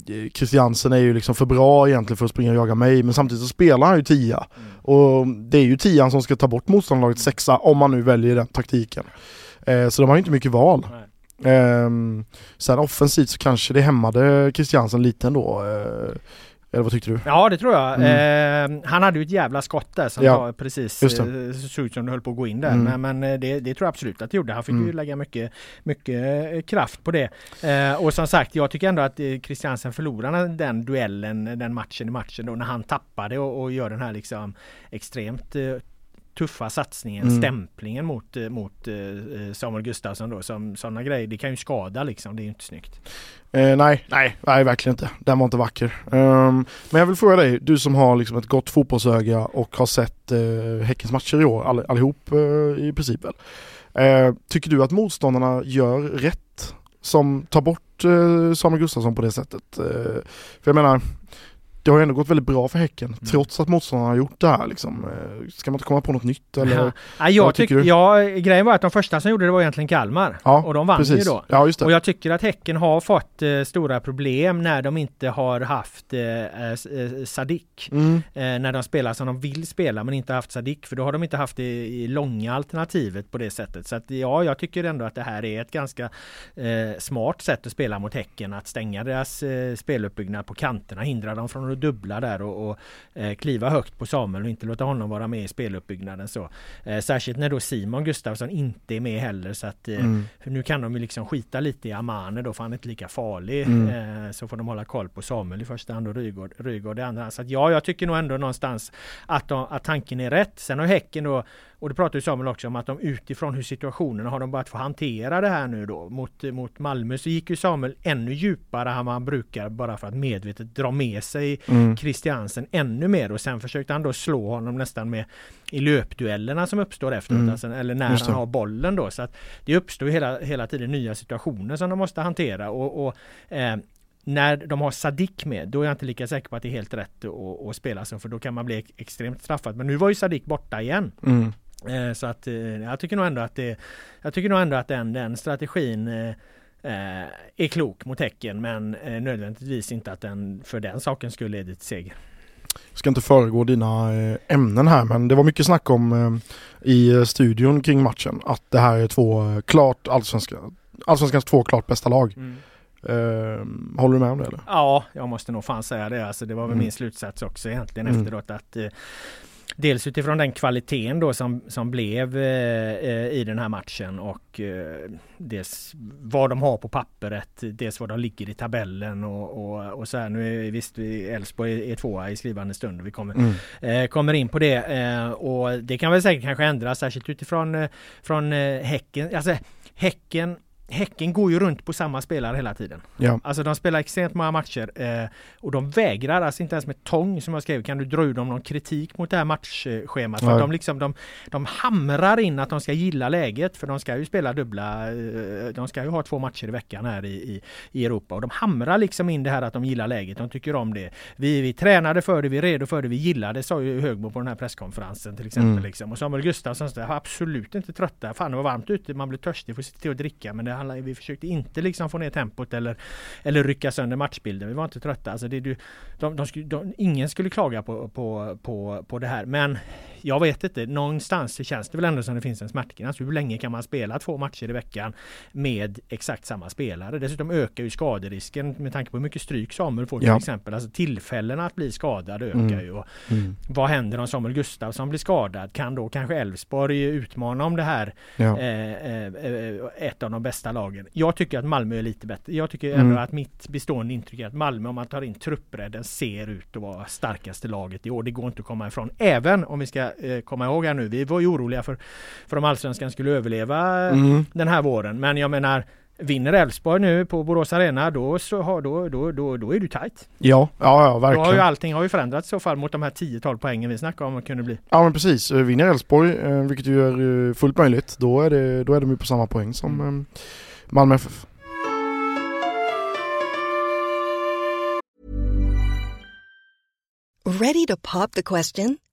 eh, Christiansen är ju liksom för bra egentligen för att springa och jaga mig men samtidigt så spelar han ju tia. Och det är ju tian som ska ta bort motståndarlagets sexa om man nu väljer den taktiken. Eh, så de har ju inte mycket val. Ehm, sen offensivt så kanske det hämmade Christiansen lite ändå. Eh, eller vad tyckte du? Ja det tror jag. Eh, han hade ju ett jävla skott där som Ja, var precis eh, såg ut som det höll på att gå in där. Mm. Men, men eh, det, det tror jag absolut att det gjorde. Han fick ju Mm. lägga mycket, mycket eh, kraft på det. Eh, och som sagt, jag tycker ändå att Christiansen förlorade den duellen, den matchen i matchen då när han tappade och, och gör den här liksom extremt tuffa satsningen, Mm. stämplingen mot, eh, mot eh, Samuel Gustafsson då. Som, sådana grejer, det kan ju skada liksom. Det är ju inte snyggt. Eh, nej, nej, nej verkligen inte. Den var inte vacker. Ehm, men jag vill fråga dig, du som har liksom ett gott fotbollsöga och har sett eh, Häckens matcher i år, all, allihop eh, i princip väl. Eh, tycker du att motståndarna gör rätt som tar bort eh, Samuel Gustafsson på det sättet? Eh, för jag menar, det har ju ändå gått väldigt bra för Häcken trots att motståndarna har gjort det här liksom. Eh, ska man inte komma på något nytt eller? Ja, ja, jag tycker du? ja, grejen var att de första som gjorde det var egentligen Kalmar. Ja, och de vann ju då. Ja, just det. Och jag tycker att Häcken har fått eh, stora problem när de inte har haft eh, eh, eh, Sadik. Mm, Eh, när de spelar som de vill spela men inte haft Sadik för då har de inte haft det i långa alternativet på det sättet. Så att ja, jag tycker ändå att det här är ett ganska smart sätt att spela mot Häcken. Att stänga deras speluppbyggnad på kanterna, hindra dem från att dubbla där och, och eh, kliva högt på Samuel och inte låta honom vara med i speluppbyggnaden. Så. Eh, särskilt när då Simon Gustafsson inte är med heller så att eh, mm, nu kan de ju liksom skita lite i Amane då för han är inte lika farlig. Mm. Eh, så får de hålla koll på Samuel i första hand och Rygaard, Rygaard i andra hand. Så att ja, jag tycker nog ändå någonstans att, de, att tanken är rätt. Sen har Häcken då, och det pratar ju Samuel också om, att de utifrån hur situationen har de börjat få hantera det här nu då. Mot, mot Malmö så gick ju Samuel ännu djupare än man brukar bara för att medvetet dra med sig mm, Christiansen ännu mer och sen försökte han då slå honom nästan med i löpduellerna som uppstår efteråt, Mm. alltså, eller när han har bollen då. Så att det uppstår hela, hela tiden nya situationer som de måste hantera och, och eh, när de har Sadik med, då är jag inte lika säker på att det är helt rätt att, att spela så, för då kan man bli ex- extremt straffad. Men nu var ju Sadik borta igen. mm. Eh, så att eh, jag tycker nog ändå att det, jag tycker nog ändå att den, den strategin eh, är klok mot Häcken, men nödvändigtvis inte att den för den saken skulle leda till seger. Jag ska inte föregå dina ämnen här men det var mycket snack om i studion kring matchen att det här är två klart allsvenska, allsvenskans två klart bästa lag. Mm. Uh, håller du med om det eller? Ja, jag måste nog fan säga det. Alltså, det var väl mm. min slutsats också egentligen mm. efteråt att Dels utifrån den kvaliteten då som, som blev eh, i den här matchen och eh, dels vad de har på pappret, dels vad de ligger i tabellen och, och, och så här. Nu är visst Elfsborg är tvåa i skrivande stund. Vi kommer, mm. eh, kommer in på det eh, och det kan väl säkert kanske ändras särskilt utifrån eh, från eh, Häcken. Alltså Häcken Häcken går ju runt på samma spelare hela tiden. Ja. Alltså de spelar extremt många matcher eh, och de vägrar, alltså inte ens med tång som jag skrev, kan du dra ur dem någon kritik mot det här matchschemat? För de, liksom, de, de hamrar in att de ska gilla läget för de ska ju spela dubbla, eh, de ska ju ha två matcher i veckan här i, i, i, Europa och de hamrar liksom in det här att de gillar läget, de tycker om det. Vi, vi tränade för det, vi är redo för det, vi gillar det, sa ju Högbo på den här presskonferensen till exempel. Mm. Liksom. Och Samuel Gustafsson absolut inte trötta, fan det var varmt ute, man blir törstig, får sitta till och dricka men det handlar, vi försökte inte liksom få ner tempot eller, eller rycka sönder matchbilden. Vi var inte trötta. Alltså det, de, de, de, de, ingen skulle klaga på, på, på, på det här. Men jag vet inte, någonstans känns det väl ändå som det finns en smärtgräns. Hur länge kan man spela två matcher i veckan med exakt samma spelare? Dessutom ökar ju skaderisken med tanke på hur mycket stryk Samuel får till ja. exempel. Alltså tillfällena att bli skadad ökar mm. ju. Mm. Vad händer om Samuel Gustafsson blir skadad? Kan då kanske Elfsborg utmana om det här ja. eh, eh, eh ett av de bästa lagen? Jag tycker att Malmö är lite bättre. Jag tycker ändå mm. att mitt bestående intryck är att Malmö om man tar in truppbredden ser ut att vara starkaste laget i år. Det går inte att komma ifrån. Även om vi ska eh, komma ihåg här nu. Vi var ju oroliga för, för om allsvenskan skulle överleva mm. den här våren. Men jag menar Vinner Elfsborg nu på Borås Arena då, så har, då, då, då, då är du tight. Ja, ja, ja verkligen. Då har ju allting har ju förändrats i så fall mot de här 10-12 poängen vi snackade om att kunde bli. Ja men precis, eh, vinner Elfsborg, eh, vilket ju är eh, fullt möjligt, då är, det, då är de ju på samma poäng som mm. Malmö FF. Ready to pop the question?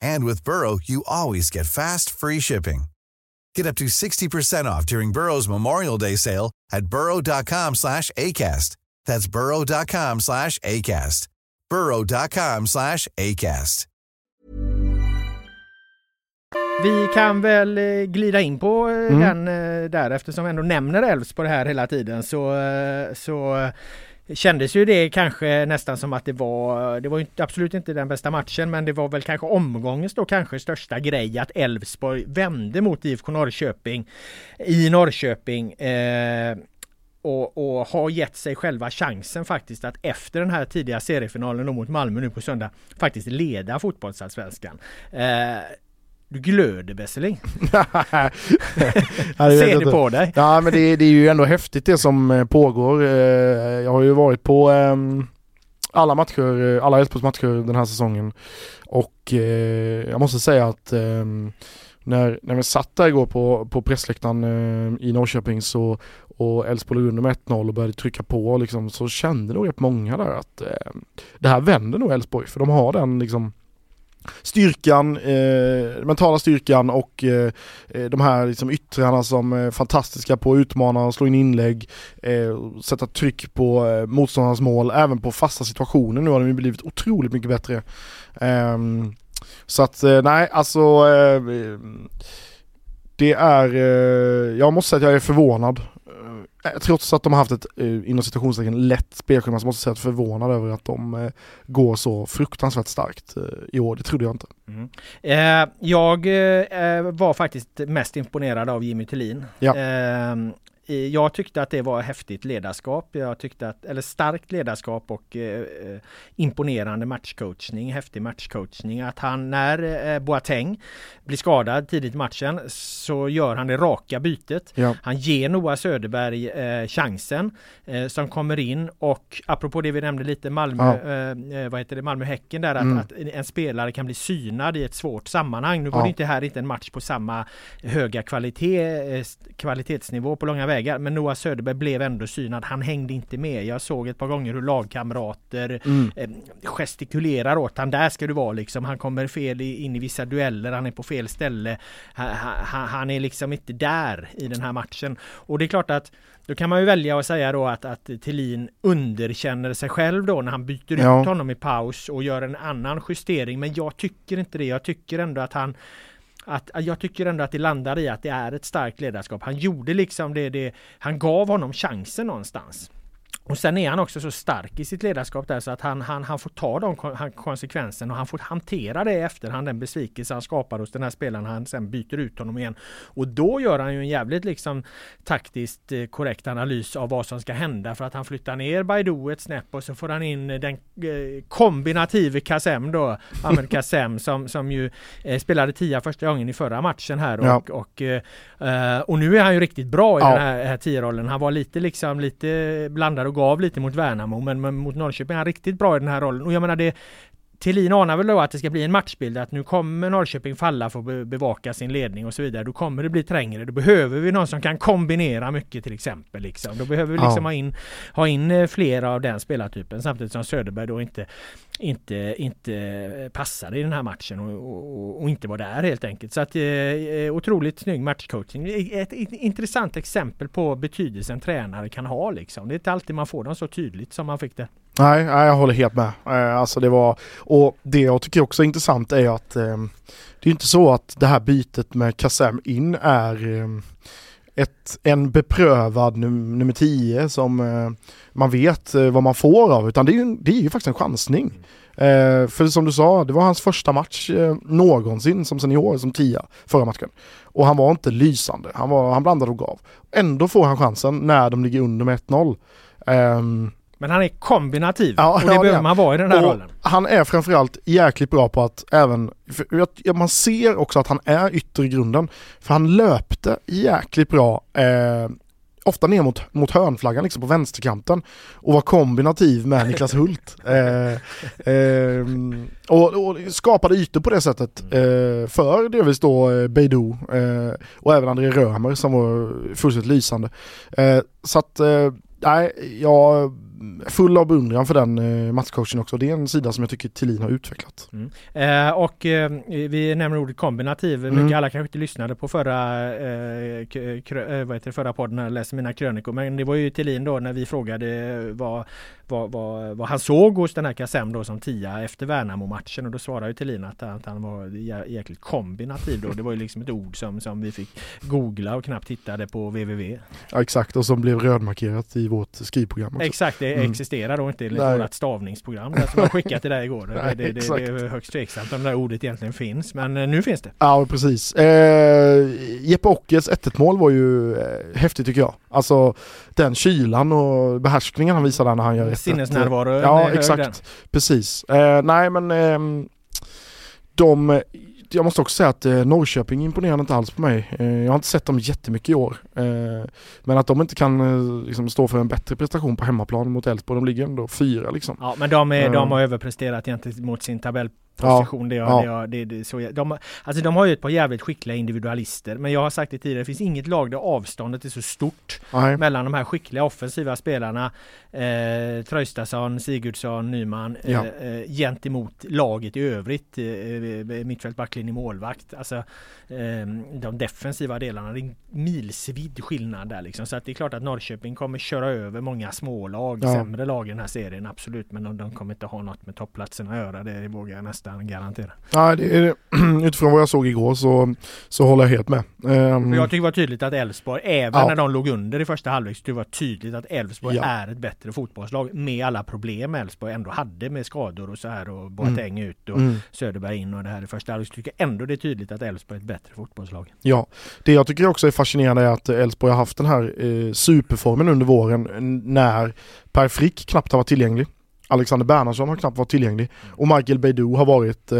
And with Burrow, you always get fast, free shipping. Get up to 60% off during Burrow's Memorial Day sale at burrow.com slash ACAST. That's burrow.com slash ACAST. burrow.com slash ACAST. Vi kan väl eh, glida in på eh, mm. den eh, där eftersom vi ändå nämner Elfsborg här hela tiden så, så kändes ju det kanske nästan som att det var, det var absolut inte den bästa matchen men det var väl kanske omgångens då kanske största grej att Elfsborg vände mot IFK Norrköping i Norrköping. Eh, och, och har gett sig själva chansen faktiskt att efter den här tidiga seriefinalen mot Malmö nu på söndag faktiskt leda fotbollsallsvenskan. Eh, du glöder Besseling. Ser det på dig? Ja men det, det, är ju ändå häftigt det som eh, pågår. Eh, jag har ju varit på ehm, alla matcher, eh, alla Elfsborgs matcher den här säsongen. Och jag måste säga att ehm, när, när vi satt där igår på, på pressläktaren i Norrköping så, och Elfsborg låg under med 1-0 och började trycka på liksom, så kände nog rätt många där att det här vänder nog Elfsborg för de har den liksom styrkan, eh, mentala styrkan och eh, eh, de här liksom yttrarna som är fantastiska på att utmana och slå in inlägg, eh, sätta tryck på eh, motståndarnas mål, även på fasta situationer. Nu har de blivit otroligt mycket bättre. Ehm, så att eh, nej, alltså eh, det är, eh, jag måste säga att jag är förvånad trots att de har haft ett eh, inom citationstecken lätt spelschema så måste jag säga att jag är förvånad över att de eh, går så fruktansvärt starkt i år. Det trodde jag inte. Mm. Eh, jag eh, var faktiskt mest imponerad av Jimmy Tillin. Ja. Eh, jag tyckte att det var häftigt ledarskap. Jag tyckte att, eller starkt ledarskap och eh, eh, imponerande matchcoachning, häftig matchcoachning. Att han när eh, Boateng blir skadad tidigt i matchen så gör han det raka bytet. Ja. Han ger Noah Söderberg eh, chansen eh, som kommer in och apropå det vi nämnde lite Malmö, ja. eh, vad heter det, Malmö-Häcken där mm. att, en spelare kan bli synad i ett svårt sammanhang. Nu var ja. det inte här inte en match på samma höga kvalitet, kvalitetsnivå på långa vägar vägar. Men Noah Söderberg blev ändå synad. Han hängde inte med. Jag såg ett par gånger hur lagkamrater mm. eh, gestikulerar åt han. Där ska du vara liksom. Han kommer fel in i vissa dueller. Han är på fel ställe. Han, är liksom inte där i den här matchen. Och det är klart att då kan man ju välja att säga då att, att Thelin underkänner sig själv då när han byter ja. ut honom i paus och gör en annan justering. Men jag tycker inte det. Jag tycker ändå att han att, jag tycker ändå att det landar i att det är ett starkt ledarskap. Han gjorde liksom det, det han gav honom chansen någonstans. Och sen är han också så stark i sitt ledarskap där så att han, han, han får ta de konsekvenserna och han får hantera det i efterhand, den besvikelse han skapar hos den här spelaren. Han sen byter ut honom igen. Och då gör han ju en jävligt liksom taktiskt eh, korrekt analys av vad som ska hända för att han flyttar ner Baidu ett snäpp och så får han in den eh, kombinative Kassem då, Ahmed Kassem som, som ju eh, spelade tia första gången i förra matchen här och, ja. och, eh, och nu är han ju riktigt bra i ja. den här, här tio-rollen. Han var lite liksom lite blandad och gav lite mot Värnamo men, men mot Norrköping är han riktigt bra i den här rollen. Och jag menar det Thelin anar väl då att det ska bli en matchbild, att nu kommer Norrköping falla för att bevaka sin ledning och så vidare. Då kommer det bli trängre. Då behöver vi någon som kan kombinera mycket till exempel. Liksom. Då behöver vi liksom ja. ha, in, ha in eh, flera av den spelartypen samtidigt som Söderberg då inte, inte, inte passade i den här matchen och, och, och inte var där helt enkelt. Så att eh, eh otroligt snygg matchcoaching. Ett, ett, intressant exempel på betydelsen tränare kan ha liksom. Det är inte alltid man får dem så tydligt som man fick det. Nej, nej jag håller helt med. Eh, alltså det var, och det jag tycker också är intressant är att eh, det är inte så att det här bytet med Kassem in är eh, ett, en beprövad num nummer 10 som eh, man vet eh, vad man får av utan det är ju, det är ju faktiskt en chansning. Eh, för som du sa, det var hans första match eh, någonsin som senior, som tia, förra matchen. Och han var inte lysande, han, var, han blandade och gav. Ändå får han chansen när de ligger under med 1-0. Men han är kombinativ ja, och det ja, behöver man vara i den här och rollen. Han är framförallt jäkligt bra på att även, man ser också att han är ytter i grunden. För han löpte jäkligt bra, eh, ofta ner mot, mot hörnflaggan liksom på vänsterkanten och var kombinativ med Niklas Hult. Eh, eh, och, och, skapade ytor på det sättet eh, för delvis då eh, Beidou eh, och även André Römer som var fullständigt lysande. Så att, nej, jag full av beundran för den eh, matchcoachen också. Det är en sida som jag tycker Thelin har utvecklat. Mm. Eh, och eh, vi nämner ordet kombinativ. Mm. Mycket alla kanske inte lyssnade på förra, eh, krö, eh, vad heter det, förra podden jag läste mina krönikor. Men det var ju Thelin då när vi frågade vad vad, vad, vad han såg hos den här Kassem då som tia efter Värnamo-matchen och då svarade ju Thelin att, att han var jäkligt kombinativ då. Det var ju liksom ett ord som, som vi fick googla och knappt hittade på www. Ja exakt och som blev rödmarkerat i vårt skrivprogram också. Exakt, det mm. existerar då inte enligt vårt stavningsprogram där som jag skickat till dig igår. Nej, det, det, det, är högst tveksamt om det där ordet egentligen finns men eh, nu finns det. Ja precis. Eh, Jeppe Ockels 1 mål var ju eh, häftigt tycker jag. Alltså den kylan och behärskningen han visade när han gör Sinnesnärvaro. Ja exakt, precis. Eh, nej men eh, de, jag måste också säga att eh, Norrköping imponerar inte alls på mig. Eh, jag har inte sett dem jättemycket i år. Eh, men att de inte kan eh, liksom, stå för en bättre prestation på hemmaplan mot Elfsborg, de ligger ändå fyra liksom. Ja men de, är, de har överpresterat gentemot sin tabell position. Det, Ja. det, ja. det, det, så, de, alltså de har ju ett par jävligt skickliga individualister men jag har sagt det tidigare, det finns inget lag där avståndet är så stort Nej. mellan de här skickliga offensiva spelarna eh, Traustason, Sigurdsson, Nyman eh, Ja. eh, gentemot laget i övrigt. Eh, eh, mittfält, backlinje, målvakt. Alltså eh, de defensiva delarna. Det är en milsvid skillnad där liksom. Så att det är klart att Norrköping kommer köra över många smålag, Ja. sämre lag i den här serien absolut. Men de, de kommer inte ha något med toppplatsen att göra. Det vågar jag nästan garantera. Nej, det är, utifrån vad jag såg igår så, så håller jag helt med. För jag tycker det var tydligt att Elfsborg, även Ja. när de låg under i första halvlek, det var tydligt att Elfsborg Ja. är ett bättre fotbollslag med alla problem Elfsborg ändå hade med skador och så här och Boateng ut och Mm. Söderberg in och det här i första halvlek. Så tycker jag ändå det är tydligt att Elfsborg är ett bättre fotbollslag. Ja, det jag tycker också är fascinerande är att Elfsborg har haft den här eh, superformen under våren när Per Frick knappt har varit tillgänglig. Alexander Bernhardsson har knappt varit tillgänglig. Och Michael Beidou har varit, eh,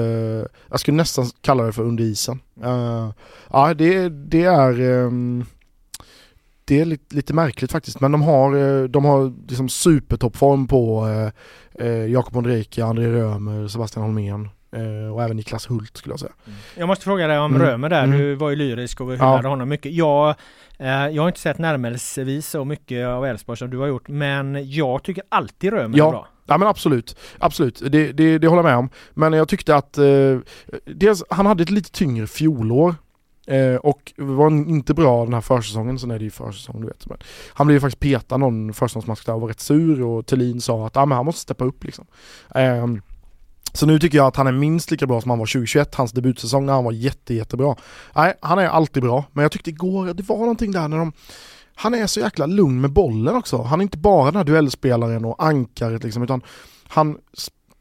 jag skulle nästan kalla det för under isen. Eh, ja, det, det är eh, det är lite, lite märkligt faktiskt. Men de har, eh, de har liksom supertoppform på eh, eh, Jakob Ondrejka, André Römer, Sebastian Holmén och även Niklas Hult skulle jag säga. Jag måste fråga dig om Mm. Römer där. Mm. Du var ju lyrisk och hyllade Ja. honom mycket. Jag, eh, jag har inte sett närmelsevis så mycket av Elfsborg som du har gjort. Men jag tycker alltid Römer Ja. är bra. Ja men absolut, absolut. Det, det, det håller jag med om. Men jag tyckte att eh, dels, han hade ett lite tyngre fjolår. Eh, och var inte bra den här försäsongen, sen är det ju försäsong du vet. Men han blev ju faktiskt petad någon försäsongsmatch där och var rätt sur och Thelin sa att ah, men han måste steppa upp liksom. Ehm, så nu tycker jag att han är minst lika bra som han var 2021, hans debutsäsong när han var jätte, jättebra. Nej, han är alltid bra, men jag tyckte igår, det var någonting där när de han är så jäkla lugn med bollen också. Han är inte bara den här duellspelaren och ankaret liksom, utan han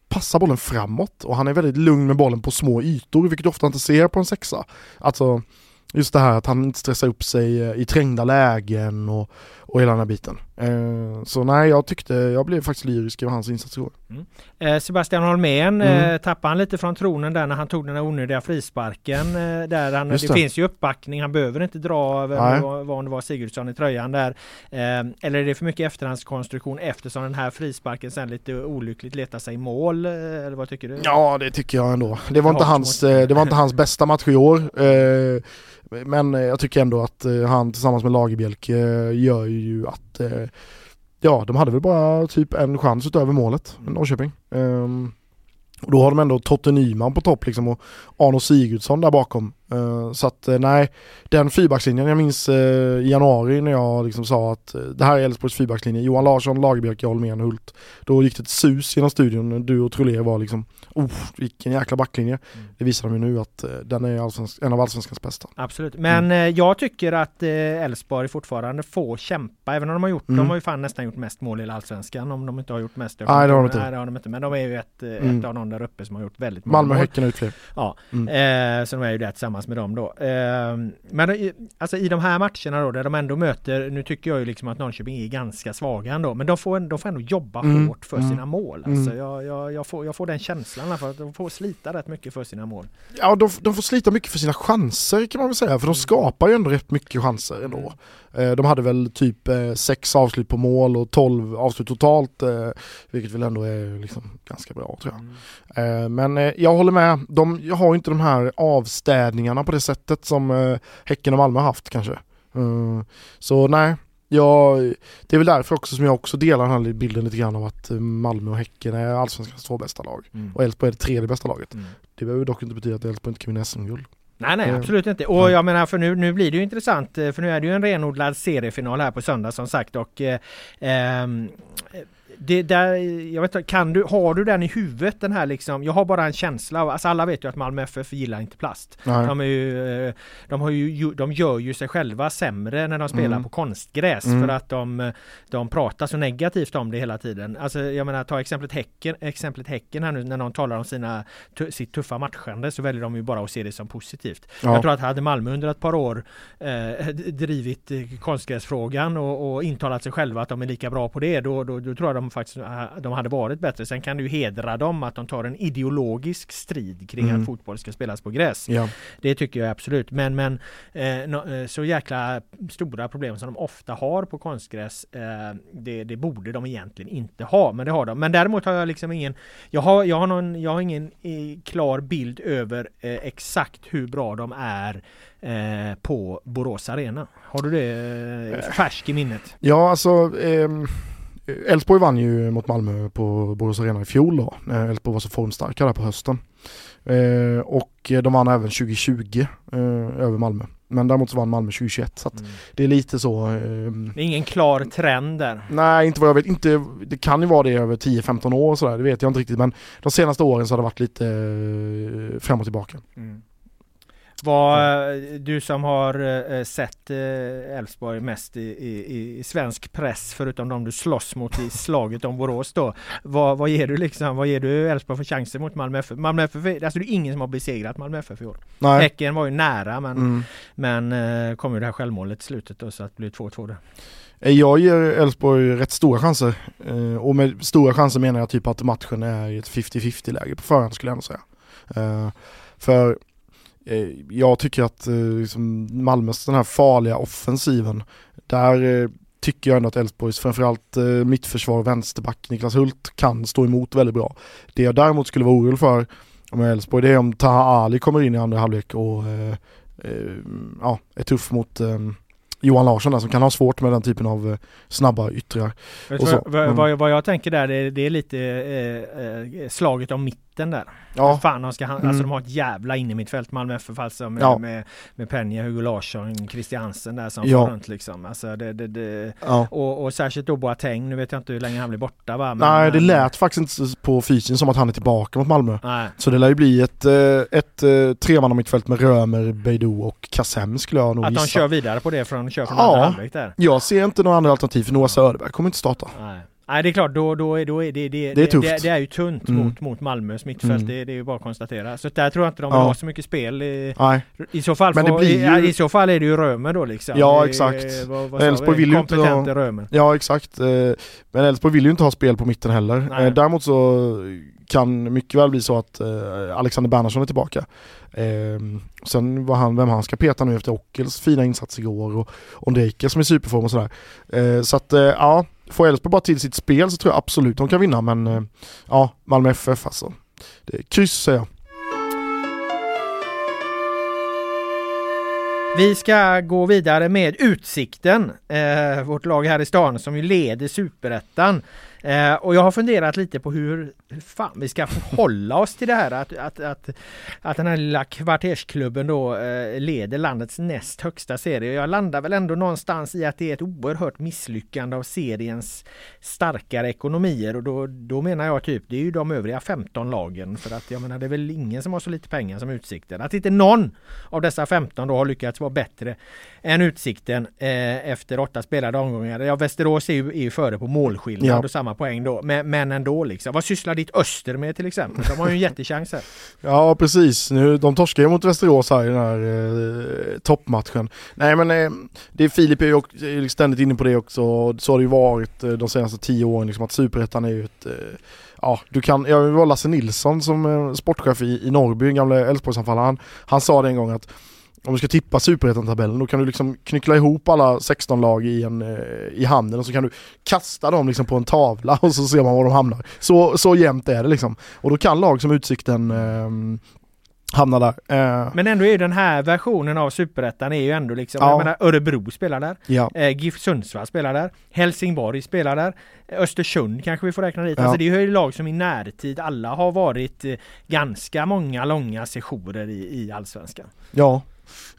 passar bollen framåt och han är väldigt lugn med bollen på små ytor, vilket du ofta inte ser på en sexa. Alltså, just det här att han inte stressar upp sig eh, i trängda lägen och, och hela den här biten. Eh, så nej, jag tyckte, jag blev faktiskt lyrisk över hans insats igår. Eh, Sebastian Holmén Mm. eh, tappade han lite från tronen där när han tog den där onödiga frisparken. Eh, där han, det, det. finns ju uppbackning, han behöver inte dra över vad, det var Sigurdsson i tröjan där. Eh, eller är det för mycket efterhandskonstruktion eftersom den här frisparken sen lite olyckligt letar sig i mål? Eh, eller vad tycker du? Ja, det tycker jag ändå. Det var inte, hans, eh, det var inte hans bästa match i år. eh, Men eh, jag tycker ändå att eh, han tillsammans med Lagerbielke eh, gör ju att eh, Ja, de hade väl bara typ en chans utöver målet, Norrköping. Ehm, Och då har de ändå Totte Nyman på topp liksom och Arno Sigurdsson där bakom. Eh, Så att eh, nej, den fyrbackslinjen, jag minns eh, i januari när jag liksom sa att det här är Elfsborgs fyrbackslinje, Johan Larsson, Lagerbielke, Holmén, Hult. Då gick det ett sus genom studion du och Trolé var liksom, oh, vilken jäkla backlinje. Det visar de ju nu att den är en av allsvenskans bästa. Absolut, men Mm. jag tycker att Elfsborg fortfarande får kämpa, även om de har gjort, Mm. de har ju fan nästan gjort mest mål i Allsvenskan om de inte har gjort mest. Nej, det har de inte. Nej, det har de inte. Men de är ju ett, eh, Mm. ett av de där uppe som har gjort väldigt många Malmö och mål. Häcken har ut fler. Ja, Mm. eh, så de är ju där tillsammans med dem då. Eh, men i- alltså i de här matcherna då, där de ändå möter, nu tycker jag ju liksom att Norrköping är ganska svaga ändå, men de får, de får ändå jobba Mm. hårt för Mm. sina mål. Alltså Mm. jag, jag, jag, får, jag får den känslan fall, att de får slita rätt mycket för sina mål. Ja, de, de får slita mycket för sina chanser kan man väl säga, för de skapar ju ändå rätt mycket chanser ändå. Eh, De hade väl typ eh, sex avslut på mål och 12 avslut totalt, eh, vilket väl ändå är liksom ganska bra tror jag. Eh, Men jag håller med, de har ju inte de här avstädningarna på det sättet som Häcken och Malmö har haft kanske. Så nej, jag, det är väl därför också som jag också delar den här bilden lite grann av att Malmö och Häcken är allsvenskans två bästa lag. Mm. Och Elfsborg är det tredje bästa laget. Mm. Det behöver dock inte betyda att Elfsborg inte kan vinna SM-guld. Nej nej absolut inte. Och jag menar för nu, nu blir det ju intressant eh, för nu är det ju en renodlad seriefinal här på söndag som sagt och eh, ehm, det där, jag vet inte, kan du, har du den i huvudet den här liksom, jag har bara en känsla av, alltså alla vet ju att Malmö FF gillar inte plast. Nej. De, är ju, eh, de, har ju, de gör ju sig själva sämre när de spelar Mm. på konstgräs Mm. för att de, de pratar så negativt om det hela tiden. Alltså jag menar ta exemplet Häcken, exemplet häcken här nu när de talar om sina, sitt tuffa matchande så väljer de ju bara att se det som positivt. Ja. Jag tror att hade Malmö under ett par år eh, drivit eh, konstgräsfrågan och, och intalat sig själva att de är lika bra på det då, då, då tror jag de de faktiskt de hade varit bättre. Sen kan du hedra dem att de tar en ideologisk strid kring Mm. att fotboll ska spelas på gräs. Ja. Det tycker jag absolut. Men, men eh, nå- eh, så jäkla stora problem som de ofta har på konstgräs eh, det, det borde de egentligen inte ha. Men det har de. Men däremot har jag liksom ingen Jag har, jag har, någon, jag har ingen eh, klar bild över eh, exakt hur bra de är eh, på Borås Arena. Har du det eh, färsk i minnet? Ja, alltså ehm, Elfsborg vann ju mot Malmö på Borås Arena i fjol då. när Elfsborg var så formstarka där på hösten. Eh, och de vann även 2020 eh, över Malmö. Men däremot så vann Malmö 2021 så att det är lite så. ehm, Det är ingen klar trend där. Nej, inte vad jag vet. Inte, det kan ju vara det över 10-15 år och sådär, det vet jag inte riktigt. Men de senaste åren så har det varit lite eh, fram och tillbaka. Vad, eh, du som har eh, sett eh, Elfsborg mest i, i, i svensk press förutom de du slåss mot i slaget om Borås då. Vad, vad ger du liksom, vad ger du Elfsborg för chanser mot Malmö FF? Malmö FF, är- alltså det är ingen som har besegrat Malmö FF i år. Nej. Häcken var ju nära men, Mm. men kom ju det här självmålet i slutet då så att det blev 2-2 där. Jag ger Elfsborg rätt stora chanser. Och med stora chanser menar jag typ att matchen är i ett 50-50 läge på förhand skulle jag ändå säga. För jag tycker att eh, liksom Malmös den här farliga offensiven, där eh, tycker jag ändå att Elfsborgs framförallt eh, mittförsvar vänsterback Niklas Hult kan stå emot väldigt bra. Det jag däremot skulle vara orolig för med Elfsborg det är om Taha Ali kommer in i andra halvlek och eh, eh, ja, är tuff mot eh, Johan Larsson där som kan ha svårt med den typen av eh, snabba yttrar. Vad, vad, Mm. vad, vad jag tänker där, det, det är lite eh, eh, slaget om mitten där. Ja. Hur Fan, de, ska, han- Mm. alltså, de har ett jävla inne mittfält Malmö FF alltså med, Ja. med, med Peña, Hugo Larsson, Christiansen där som Ja. runt liksom. Alltså, det, det, det, Ja. och, och särskilt då Boateng, nu vet jag inte hur länge han blir borta va? Men, Nej det lät faktiskt inte på fysen som att han är tillbaka mot Malmö. Nej. Så det lär ju bli ett, eh, ett eh, tremannamittfält med Römer, Beidou och Kassem skulle jag nog Att de gissa. kör vidare på det från, kör från Ja. andra halvlek där. Jag ser inte några andra alternativ för Noah Söderberg kommer inte starta. Nej. Nej det är klart, då, då, är, då är det, det, Det är tufft. Det, det är ju tunt Mm. mot, mot Malmös mittfält, Mm. det, det är ju bara att konstatera. Så där tror jag inte de Ja. ha så mycket spel. I, Nej. I så fall, Men det får, blir ju- i, så fall är det ju Römer då liksom. Ja exakt. sa Elfsborg vi? vill ju inte ha... Römer. Ja exakt. eh, Men Elfsborg vill ju inte ha spel på mitten heller. Nej. Eh, Däremot så kan mycket väl bli så att eh, Alexander Bernhardsson är tillbaka. Eh, Sen vad han, vem han ska peta nu efter Ockels fina insats igår och Ondrejka som är i superform och sådär. Eh, Så att eh, ja, får Elfsborg bara till sitt spel så tror jag absolut de kan vinna men eh, ja, Malmö FF alltså. Det är kryss säger jag. Vi ska gå vidare med Utsikten, eh, vårt lag här i stan som ju leder Superettan. Eh, och jag har funderat lite på hur, fan vi ska förhålla oss till det här att, att, att, att den här lilla kvartersklubben då eh, leder landets näst högsta serie. Jag landar väl ändå någonstans i att det är ett oerhört misslyckande av seriens starkare ekonomier och då, då menar jag typ det är ju de övriga 15 lagen för att jag menar det är väl ingen som har så lite pengar som Utsikten. Att inte någon av dessa 15 då har lyckats vara bättre än Utsikten eh, efter åtta spelade omgångar. Ja, Västerås är ju, är ju före på målskillnad Ja. och samma poäng då. Men, men ändå liksom. Vad sysslar ditt Öster med till exempel? De har ju en jättechans här. Ja precis, nu, de torskar ju mot Västerås här i den här eh, toppmatchen. Nej men eh, det är Filip är ju också- är ständigt inne på det också, så har det ju varit eh, de senaste tio åren liksom att Superettan är ju ett eh, Ja, du kan, jag var Lasse Nilsson som eh, sportchef i, i Norrby, den gamla Elfsborgsanfallaren, han, han sa det en gång att om du ska tippa Superettan-tabellen då kan du liksom knyckla ihop alla 16 lag i, en, eh, i handen och så kan du kasta dem liksom på en tavla och så ser man var de hamnar. Så, så jämnt är det liksom. Och då kan lag som Utsikten eh, hamna där. Eh, Men ändå är ju den här versionen av Superettan är ju ändå liksom, Ja. jag menar Örebro spelar där. Ja. Eh, GIF Sundsvall spelar där. Helsingborg spelar där. Östersund kanske vi får räkna dit. Ja. Alltså det är ju lag som i närtid alla har varit eh, ganska många långa sessioner i, i Allsvenskan. Ja.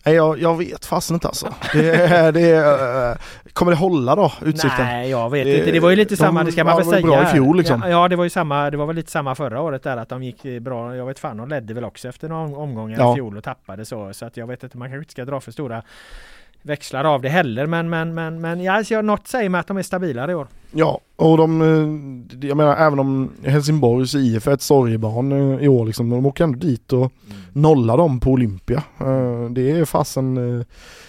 Nej, jag, jag vet fasen inte alltså. Det, är- det, är, eh, kommer det hålla då, Utsikten? Nej, jag vet Det- inte. Det var ju lite de samma, det ska man väl säga. bra i fjol, liksom. Ja, ja, det var ju samma, det var väl lite samma förra året där att de gick bra. Jag vet fan, de ledde väl också efter några omgångar Ja. i fjol och tappade så. Så att jag vet inte, man kanske inte ska dra för stora växlar av det heller. Men, men, men, men ja, jag- något säger mig att de är stabilare i år. Ja, och de, eh, jag menar även om Helsingborgs IF är ett sorgebarn eh, i år liksom, de åker ändå dit och Mm. nollar dem på Olympia. Eh, Det är fasen,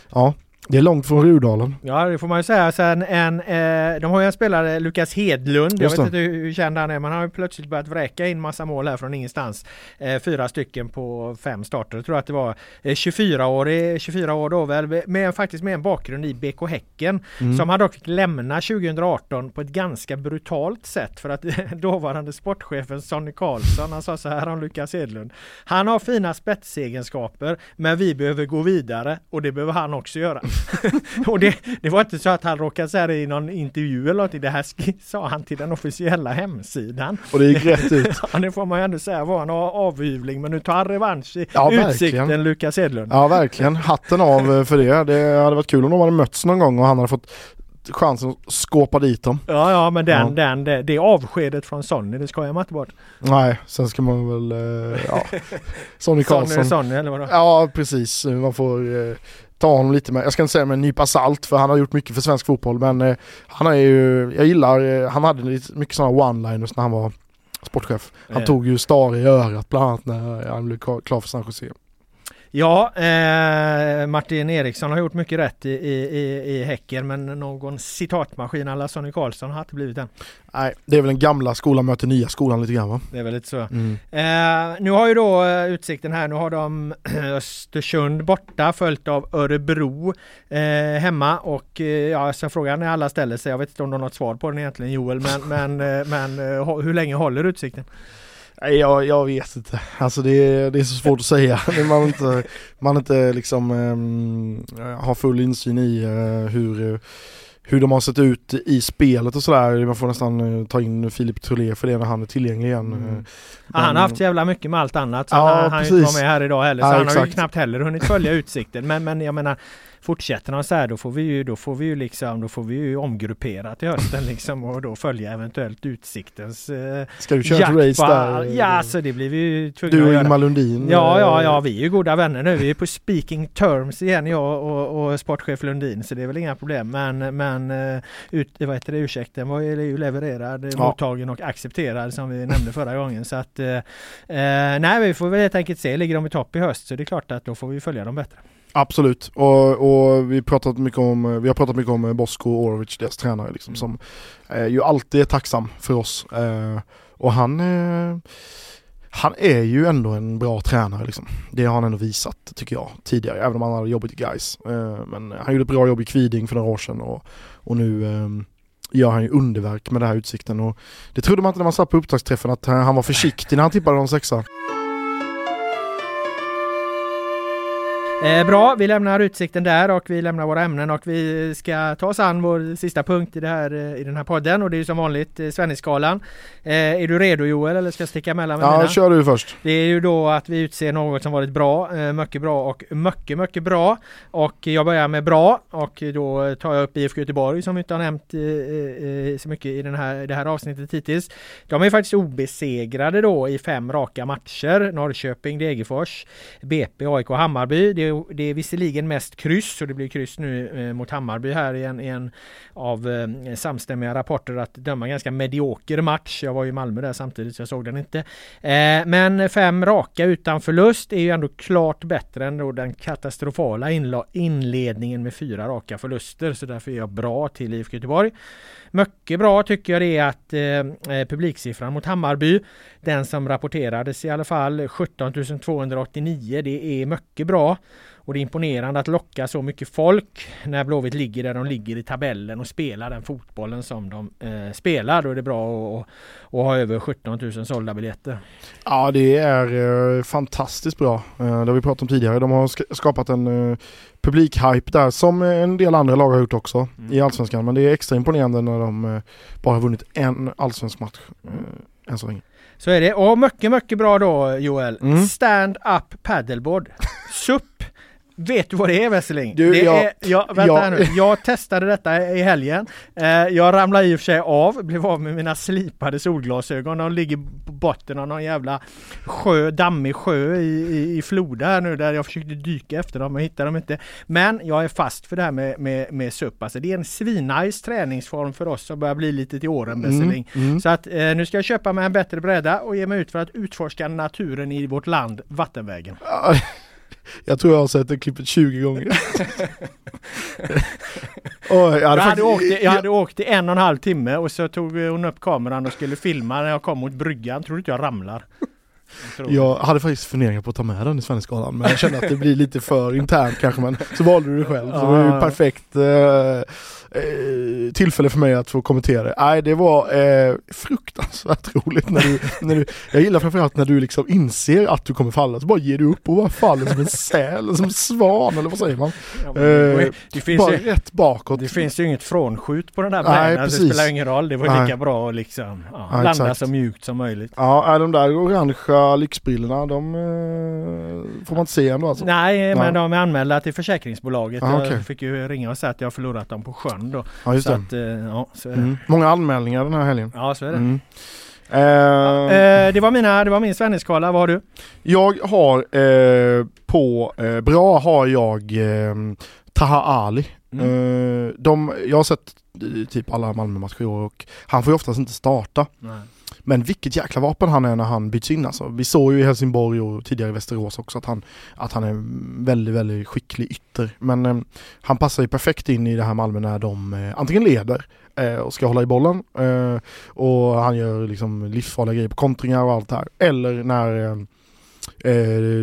ja. Det är långt från Rudalen. Ja det får man ju säga. Sen en, eh, de har ju en spelare, Lukas Hedlund. Jag vet inte hur, hur känd han är men han har ju plötsligt börjat vräka in massa mål här från ingenstans. Eh, fyra stycken på fem starter. Jag tror att det var eh, 24-årig, 24 år då väl, med, faktiskt med en bakgrund i BK Häcken. Mm. Som han dock fick lämna 2018 på ett ganska brutalt sätt för att dåvarande sportchefen Sonny Karlsson, han sa så här om Lukas Hedlund. Han har fina spetsegenskaper men vi behöver gå vidare och det behöver han också göra. och det, det var inte så att han råkade säga det i någon intervju eller någonting. Det här sa han till den officiella hemsidan. Och det gick rätt ut. Ja, det får man ju ändå säga var en avhyvling men nu tar han revansch i Ja, verkligen. utsikten Lukas Hedlund. Ja verkligen, hatten av eh, för det. Det hade varit kul om de hade mötts någon gång och han hade fått chansen att skåpa dit dem. Ja, ja men den, Ja. den, det, det avskedet från Sonny, det skojar man inte bort. Nej, sen ska man väl, eh, ja. Sonny Sonny Karlsson. är Sonny eller vadå? Ja precis, man får eh, ta honom lite med, jag ska inte säga med en nypa salt för han har gjort mycket för svensk fotboll men eh, han är ju, jag gillar, eh, han hade lite mycket sådana one-liners när han var sportchef. Han Eh. tog ju Stare i örat bland annat när han blev klar för San Jose. Ja, eh, Martin Eriksson har gjort mycket rätt i, i, i, Häcken men någon citatmaskin alla Sonny Karlsson har inte blivit än. Nej, det är väl den gamla skolan möter nya skolan lite grann va? Det är väl lite så. Mm. Eh, nu har ju då eh, Utsikten här, nu har de Östersund borta följt av Örebro eh, hemma och eh, ja, så frågan är alla ställer sig, jag vet inte om de har något svar på den egentligen Joel, men, men, eh, men eh, hur länge håller Utsikten? Nej, jag, jag vet inte. Alltså det är, det är så svårt att säga. Man inte, man inte liksom ehm, har full insyn i eh, hur, eh, hur de har sett ut i spelet och sådär. Man får nästan eh, ta in Filip Trolé för det när han är tillgänglig igen. Mm. Eh, Ja, han har men- haft jävla mycket med allt annat så Ja, han han inte vara med här idag heller så Ja, han har ju exakt. knappt heller hunnit följa Utsikten men, men jag menar Fortsätter han så här då får vi ju, då får vi ju liksom, då får vi ju omgruppera till hösten liksom och då följa eventuellt Utsiktens eh, Ska du köra ett race där? Ja, så det blir vi ju tvungna Du och. Ingemar Lundin? Ja, ja, eh, ja, vi är ju goda vänner nu. Vi är på speaking terms igen, jag och, och sportchef Lundin, så det är väl inga problem. Men, men eh, ut, vad heter det, ursäkten var ju levererad, Ja. mottagen och accepterad som vi nämnde förra gången. Så att, eh, eh, nej, vi får väl helt enkelt se. Ligger de i topp i höst så det är klart att då får vi följa dem bättre. Absolut, och, och vi, pratat mycket om, vi har pratat mycket om eh, Bosko Orovic, deras tränare, liksom, som eh, ju alltid är tacksam för oss. Eh, och han, eh, han är ju ändå en bra tränare. Liksom. Det har han ändå visat, tycker jag, tidigare, även om han hade jobbat i Gais. Eh, men han gjorde ett bra jobb i Kviding för några år sedan och, och nu eh, gör han ju underverk med den här utsikten. Och det trodde man inte när man satt på upptaktsträffen, att eh, han var försiktig när han tippade de sexa. Eh, bra, vi lämnar utsikten där och vi lämnar våra ämnen och vi ska ta oss an vår sista punkt i, det här, eh, i den här podden och det är ju som vanligt eh, Svennisskalan. Eh, är du redo Joel eller ska jag sticka emellan Ja, mina? kör du först. Det är ju då att vi utser något som varit bra, eh, mycket bra och mycket, mycket bra. Och jag börjar med bra och då tar jag upp IFK Göteborg som vi inte har nämnt eh, eh, så mycket i den här, det här avsnittet hittills. De är faktiskt obesegrade då i fem raka matcher. Norrköping, Degerfors, BP, AIK och Hammarby. Det är, det är visserligen mest kryss och det blir kryss nu eh, mot Hammarby här i en, i en av eh, samstämmiga rapporter att döma ganska medioker match. Jag var ju i Malmö där samtidigt så jag såg den inte. Eh, men fem raka utan förlust är ju ändå klart bättre än då den katastrofala inledningen med fyra raka förluster. Så därför är jag bra till IFK Göteborg. Mycket bra tycker jag det är att eh, eh, publiksiffran mot Hammarby, den som rapporterades i alla fall 17 289, det är mycket bra. Och det är imponerande att locka så mycket folk när Blåvitt ligger där de ligger i tabellen och spelar den fotbollen som de eh, spelar. Då är det bra att, ha över 17 000 sålda biljetter. Ja det är eh, fantastiskt bra. Eh, det har vi pratat om tidigare. De har sk- skapat en eh, publikhype där som en del andra lag har gjort också Mm. i Allsvenskan. Men det är extra imponerande när de eh, bara har vunnit en allsvensk match eh, än så länge. Så är det. Och mycket, mycket bra då Joel. Mm. Stand up paddleboard. SUP. Vet du vad det är Wesseling? Du, det jag- är, ja, vänta jag- här nu. Jag testade detta i helgen. Eh, jag ramlade i och för sig av, blev av med mina slipade solglasögon. De ligger på botten av någon jävla sjö, dammig sjö i, i, i Floda här nu där jag försökte dyka efter dem men hittade dem inte. Men jag är fast för det här med, med, med SUP. Alltså det är en svinnice träningsform för oss som börjar bli lite till åren Wesseling. Mm, mm. Så att eh, nu ska jag köpa mig en bättre bräda och ge mig ut för att utforska naturen i vårt land vattenvägen. Ja, Jag tror jag har sett det klippet 20 gånger. och jag, hade Jag hade, faktiskt- åkt, jag hade åkt i en och en halv timme och så tog hon upp kameran och skulle filma när jag kom mot bryggan. Tror du inte jag ramlar? Jag Jag hade faktiskt funderingar på att ta med den i Svenskgalan men jag kände att det blir lite för internt kanske men så valde du det själv. Så det var ju perfekt eh, tillfälle för mig att få kommentera det. Nej det var eh, fruktansvärt roligt när du, när du, jag gillar framförallt när du liksom inser att du kommer falla så bara ger du upp och bara faller som en säl, som en svan eller vad säger man? Ja, men det, Eh, det, finns bara ju, rätt bakåt. det finns ju inget frånskjut på den där Nej, brädan. så Det spelar ingen roll. Det var Nej. lika bra att liksom ja, Ja, landa exakt. så mjukt som möjligt. Ja, de där orangea lyxbrillorna de eh, får man inte se ändå alltså? Nej, men de är anmälda till försäkringsbolaget. Ah, Jag okej. fick ju ringa och säga att jag förlorat dem på sjön då. Ja just så det. att, eh, ja, så. Mm. Många anmälningar den här helgen. Ja, så är det. Mm. Eh, Eh, det var mina, det var min Svennisskala. Vad har du? Jag har eh, på bra har jag eh, Taha Ali. Mm. De, jag har sett typ alla Malmö-matcher och han får ju oftast inte starta. Nej. Men vilket jäkla vapen han är när han byts in alltså. Vi såg ju i Helsingborg och tidigare i Västerås också att han, att han är väldigt, väldigt skicklig ytter. Men eh, han passar ju perfekt in i det här Malmö när de eh, antingen leder eh, och ska hålla i bollen eh, och han gör liksom livsfarliga grejer på kontringar och allt det här. Eller när Eh,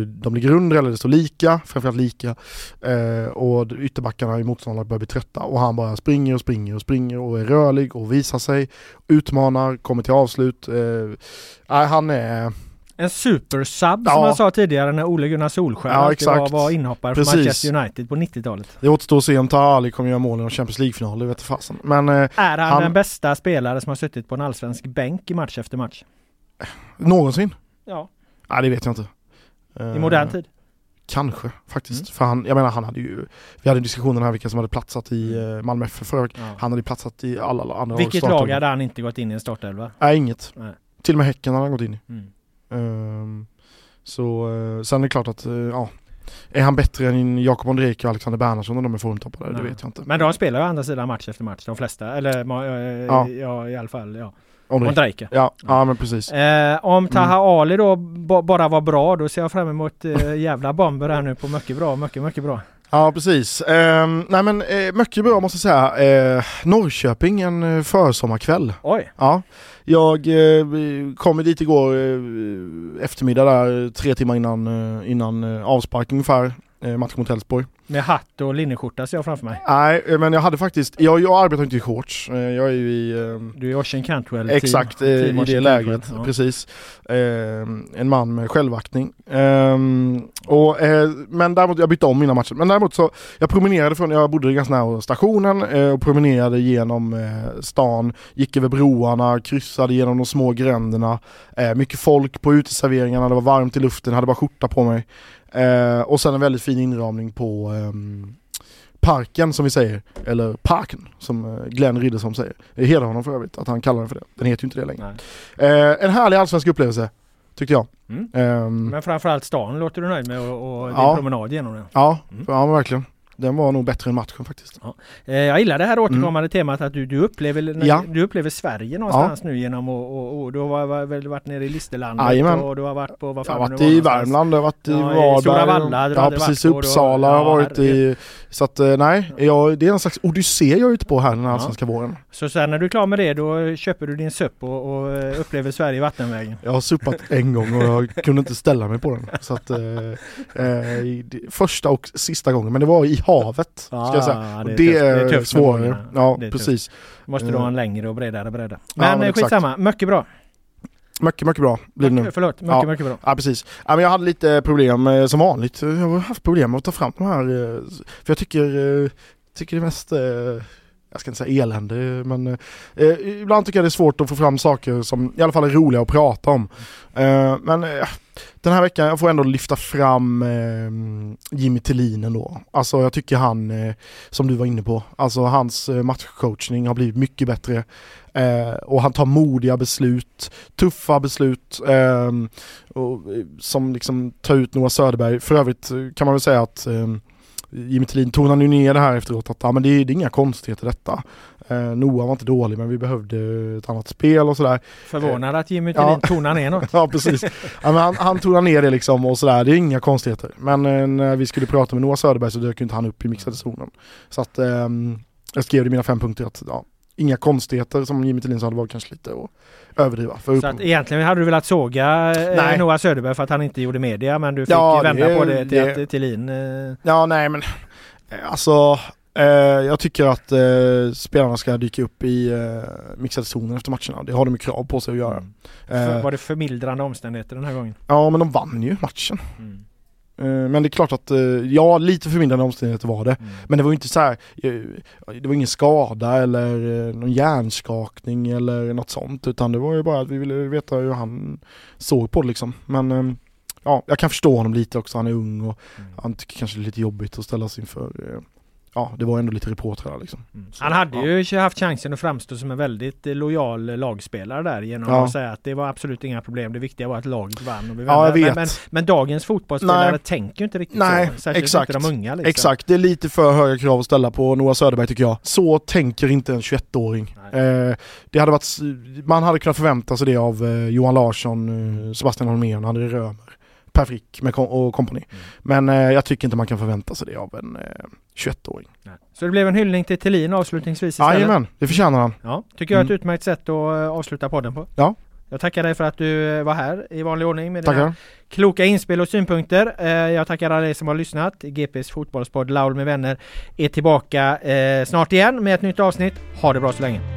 de ligger under eller det står lika, framförallt lika. Eh, och ytterbackarna i motståndarna börjar bli trötta och han bara springer och springer och springer och är rörlig och visar sig, utmanar, kommer till avslut. Eh, han är... En supersub Ja. som jag sa tidigare när Ole Gunnar Solskjaer Ja, var, var inhoppare för. Manchester United på 90-talet. Det återstår att se om Ali kommer göra mål i någon Champions League-final, det vet fasen. Men eh, Är han, Han- den bästa spelare som har suttit på en allsvensk bänk i match efter match? någonsin? Ja, Nej, det vet jag inte. i Eh, modern tid. Kanske faktiskt. Mm. För han, jag menar han hade ju, vi hade en diskussion här vilka som hade platsat i eh, Malmö FF förra veckan. Ja. Han hade platsat i alla, alla andra Vilket lag hade han inte gått in i en startelva? Nej, inget. Nej. Till och med Häcken hade han gått in i. Mm. Ehm, så eh, sen är det klart att, eh, ja. Är han bättre än Jakob Ondrejka och Alexander Bernhardsson när de är formtoppade? Det vet jag inte. Men de spelar ju å andra sidan match efter match, de flesta. Eller eh, Ja. ja, i alla fall. Ja. Ondrejka. Ja, ja men precis. Eh, om Taha Ali då ba- bara var bra, då ser jag fram emot eh, jävla bomber här nu på mycket bra, mycket, mycket bra. Ja precis. Ehm, nej men eh, mycket bra måste jag säga. Eh, Norrköping en eh, försommarkväll. Oj! Ja, jag eh, kom dit igår eh, eftermiddag där tre timmar innan, eh, innan eh, avspark ungefär. Eh, match mot Elfsborg. Med hatt och linneskjorta ser jag framför mig. Nej eh, men jag hade faktiskt, jag, jag arbetar inte i shorts. Eh, jag är ju i eh, Du är Ocean Cantwell Exakt, team, team i det lägret. Ja. Precis. Eh, en man med självaktning. Eh, och, eh, men däremot, jag bytte om innan matchen. Men däremot så, jag promenerade från, jag bodde ganska nära stationen och promenerade genom stan, gick över broarna, kryssade genom de små gränderna. Mycket folk på uteserveringarna, det var varmt i luften, hade bara skjorta på mig. Eh, och sen en väldigt fin inramning på ehm, parken som vi säger, eller parken som eh, Glenn Riddersson säger. Det hedrar honom för övrigt att han kallar den för det. Den heter ju inte det längre. Eh, en härlig allsvensk upplevelse, tyckte jag. Mm. Ehm, Men framförallt stan låter du nöjd med och, och din Ja. promenad genom den. ja, Mm. ja verkligen. Den var nog bättre än matchen faktiskt. Eh, jag gillar det här återkommande temat att du, du, upplever, Mm. Ja. du upplever Sverige någonstans nu genom och, och, och du har väl varit nere i Listerlandet Jajamän. och du har varit på vad Jag fan har det varit var i. Värmland, jag har varit i Ja, i Varberg. Stora Valla, ja precis, varit Uppsala har jag ja, varit i. Så att eh, nej, jag, det är en slags odyssé jag är ute på här den här Ja. allsvenska våren. Så sen när du är klar med det då köper du din SUP och, och eh, upplever Sverige vattenvägen. Jag har suppat en gång och jag kunde inte ställa mig på den. Så att, eh, första och sista gången, men det var i havet. ska jag säga. Ah, Och det är det, tufft. Det är är, tufft svårare. Ja, är tufft. precis. Måste du ha en längre och bredare bredda. Ja, Men, men men exakt. skitsamma, mycket bra. Mycket, mycket bra blir det nu. Förlåt, mycket, Ja. mycket bra. Ja precis. Ja, men jag hade lite problem eh, som vanligt. Jag har haft problem med att ta fram de här. eh, För jag tycker, eh, tycker det är mest, eh, jag ska inte säga elände, men eh, eh, ibland tycker jag det är svårt att få fram saker som i alla fall är roliga att prata om. Eh, Men eh, den här veckan, jag får ändå lyfta fram eh, Jimmy Tillin ändå. Alltså jag tycker han, eh, som du var inne på, alltså hans eh, matchcoachning har blivit mycket bättre. Eh, och han tar modiga beslut, tuffa beslut. Eh, och, eh, som liksom tar ut Noah Söderberg. För övrigt kan man väl säga att Jimmy Tillin tonade ju ner det här efteråt att ja, men det, är, det är inga konstigheter detta. Eh, Noah var inte dålig men vi behövde ett annat spel och sådär. Förvånad att Jimmy Tillin Ja. tonar ner något. ja precis. Ja, han, han tonade ner det liksom och sådär, det är inga konstigheter. Men eh, när vi skulle prata med Noah Söderberg så dök inte han upp i mixade zonen. Så att ehm, jag skrev i mina fem punkter att ja, inga konstigheter som Jimmy Tillin sa, det var kanske lite att överdriva. För Så att egentligen hade du velat såga eh, Nej. Noah Söderberg för att han inte gjorde media men du fick Ja, vända det- på det till det- att Thelin... Eh, Ja, nej men eh, alltså eh, jag tycker att eh, spelarna ska dyka upp i eh, mixade zonen efter matcherna. Det har de ju krav på sig att göra. Eh, var det förmildrande omständigheter den här gången? ja, men de vann ju matchen. Mm. Eh, men det är klart att, eh, ja lite förmildrande omständigheter var det. Mm. Men det var ju inte så här, eh, det var ingen skada eller någon hjärnskakning eller något sånt. Utan det var ju bara att vi ville veta hur han såg på det liksom. Men eh, ja, jag kan förstå honom lite också. Han är ung och Mm. han tycker kanske det är lite jobbigt att ställas inför Ja, det var ändå lite reportrar liksom. Så, Han hade ja. ju haft chansen att framstå som en väldigt eh, lojal eh, lagspelare där genom Ja. att säga att det var absolut inga problem. Det viktiga var att laget vann. Och vi Ja, men, vet. men, men dagens fotbollsspelare Nej. tänker ju inte riktigt Nej, så. Särskilt exakt. inte de unga liksom. Exakt, det är lite för höga krav att ställa på Noah Söderberg tycker jag. Så tänker inte en 21-åring. Eh, det hade varit, man hade kunnat förvänta sig det av eh, Johan Larsson, eh, Sebastian Holmén, André Römer, Per Frick med och kompani. Mm. Men eh, jag tycker inte man kan förvänta sig det av en eh, 21-åring. Så det blev en hyllning till Thelin avslutningsvis istället. Jajamän, det förtjänar han. Ja, tycker jag är ett Mm. utmärkt sätt att eh, avsluta podden på. Ja. Jag tackar dig för att du eh, var här i vanlig ordning med dina Tackar. kloka inspel och synpunkter. Eh, Jag tackar alla er som har lyssnat. GPs fotbollspodd Laul med vänner är tillbaka eh, snart igen med ett nytt avsnitt. Ha det bra så länge.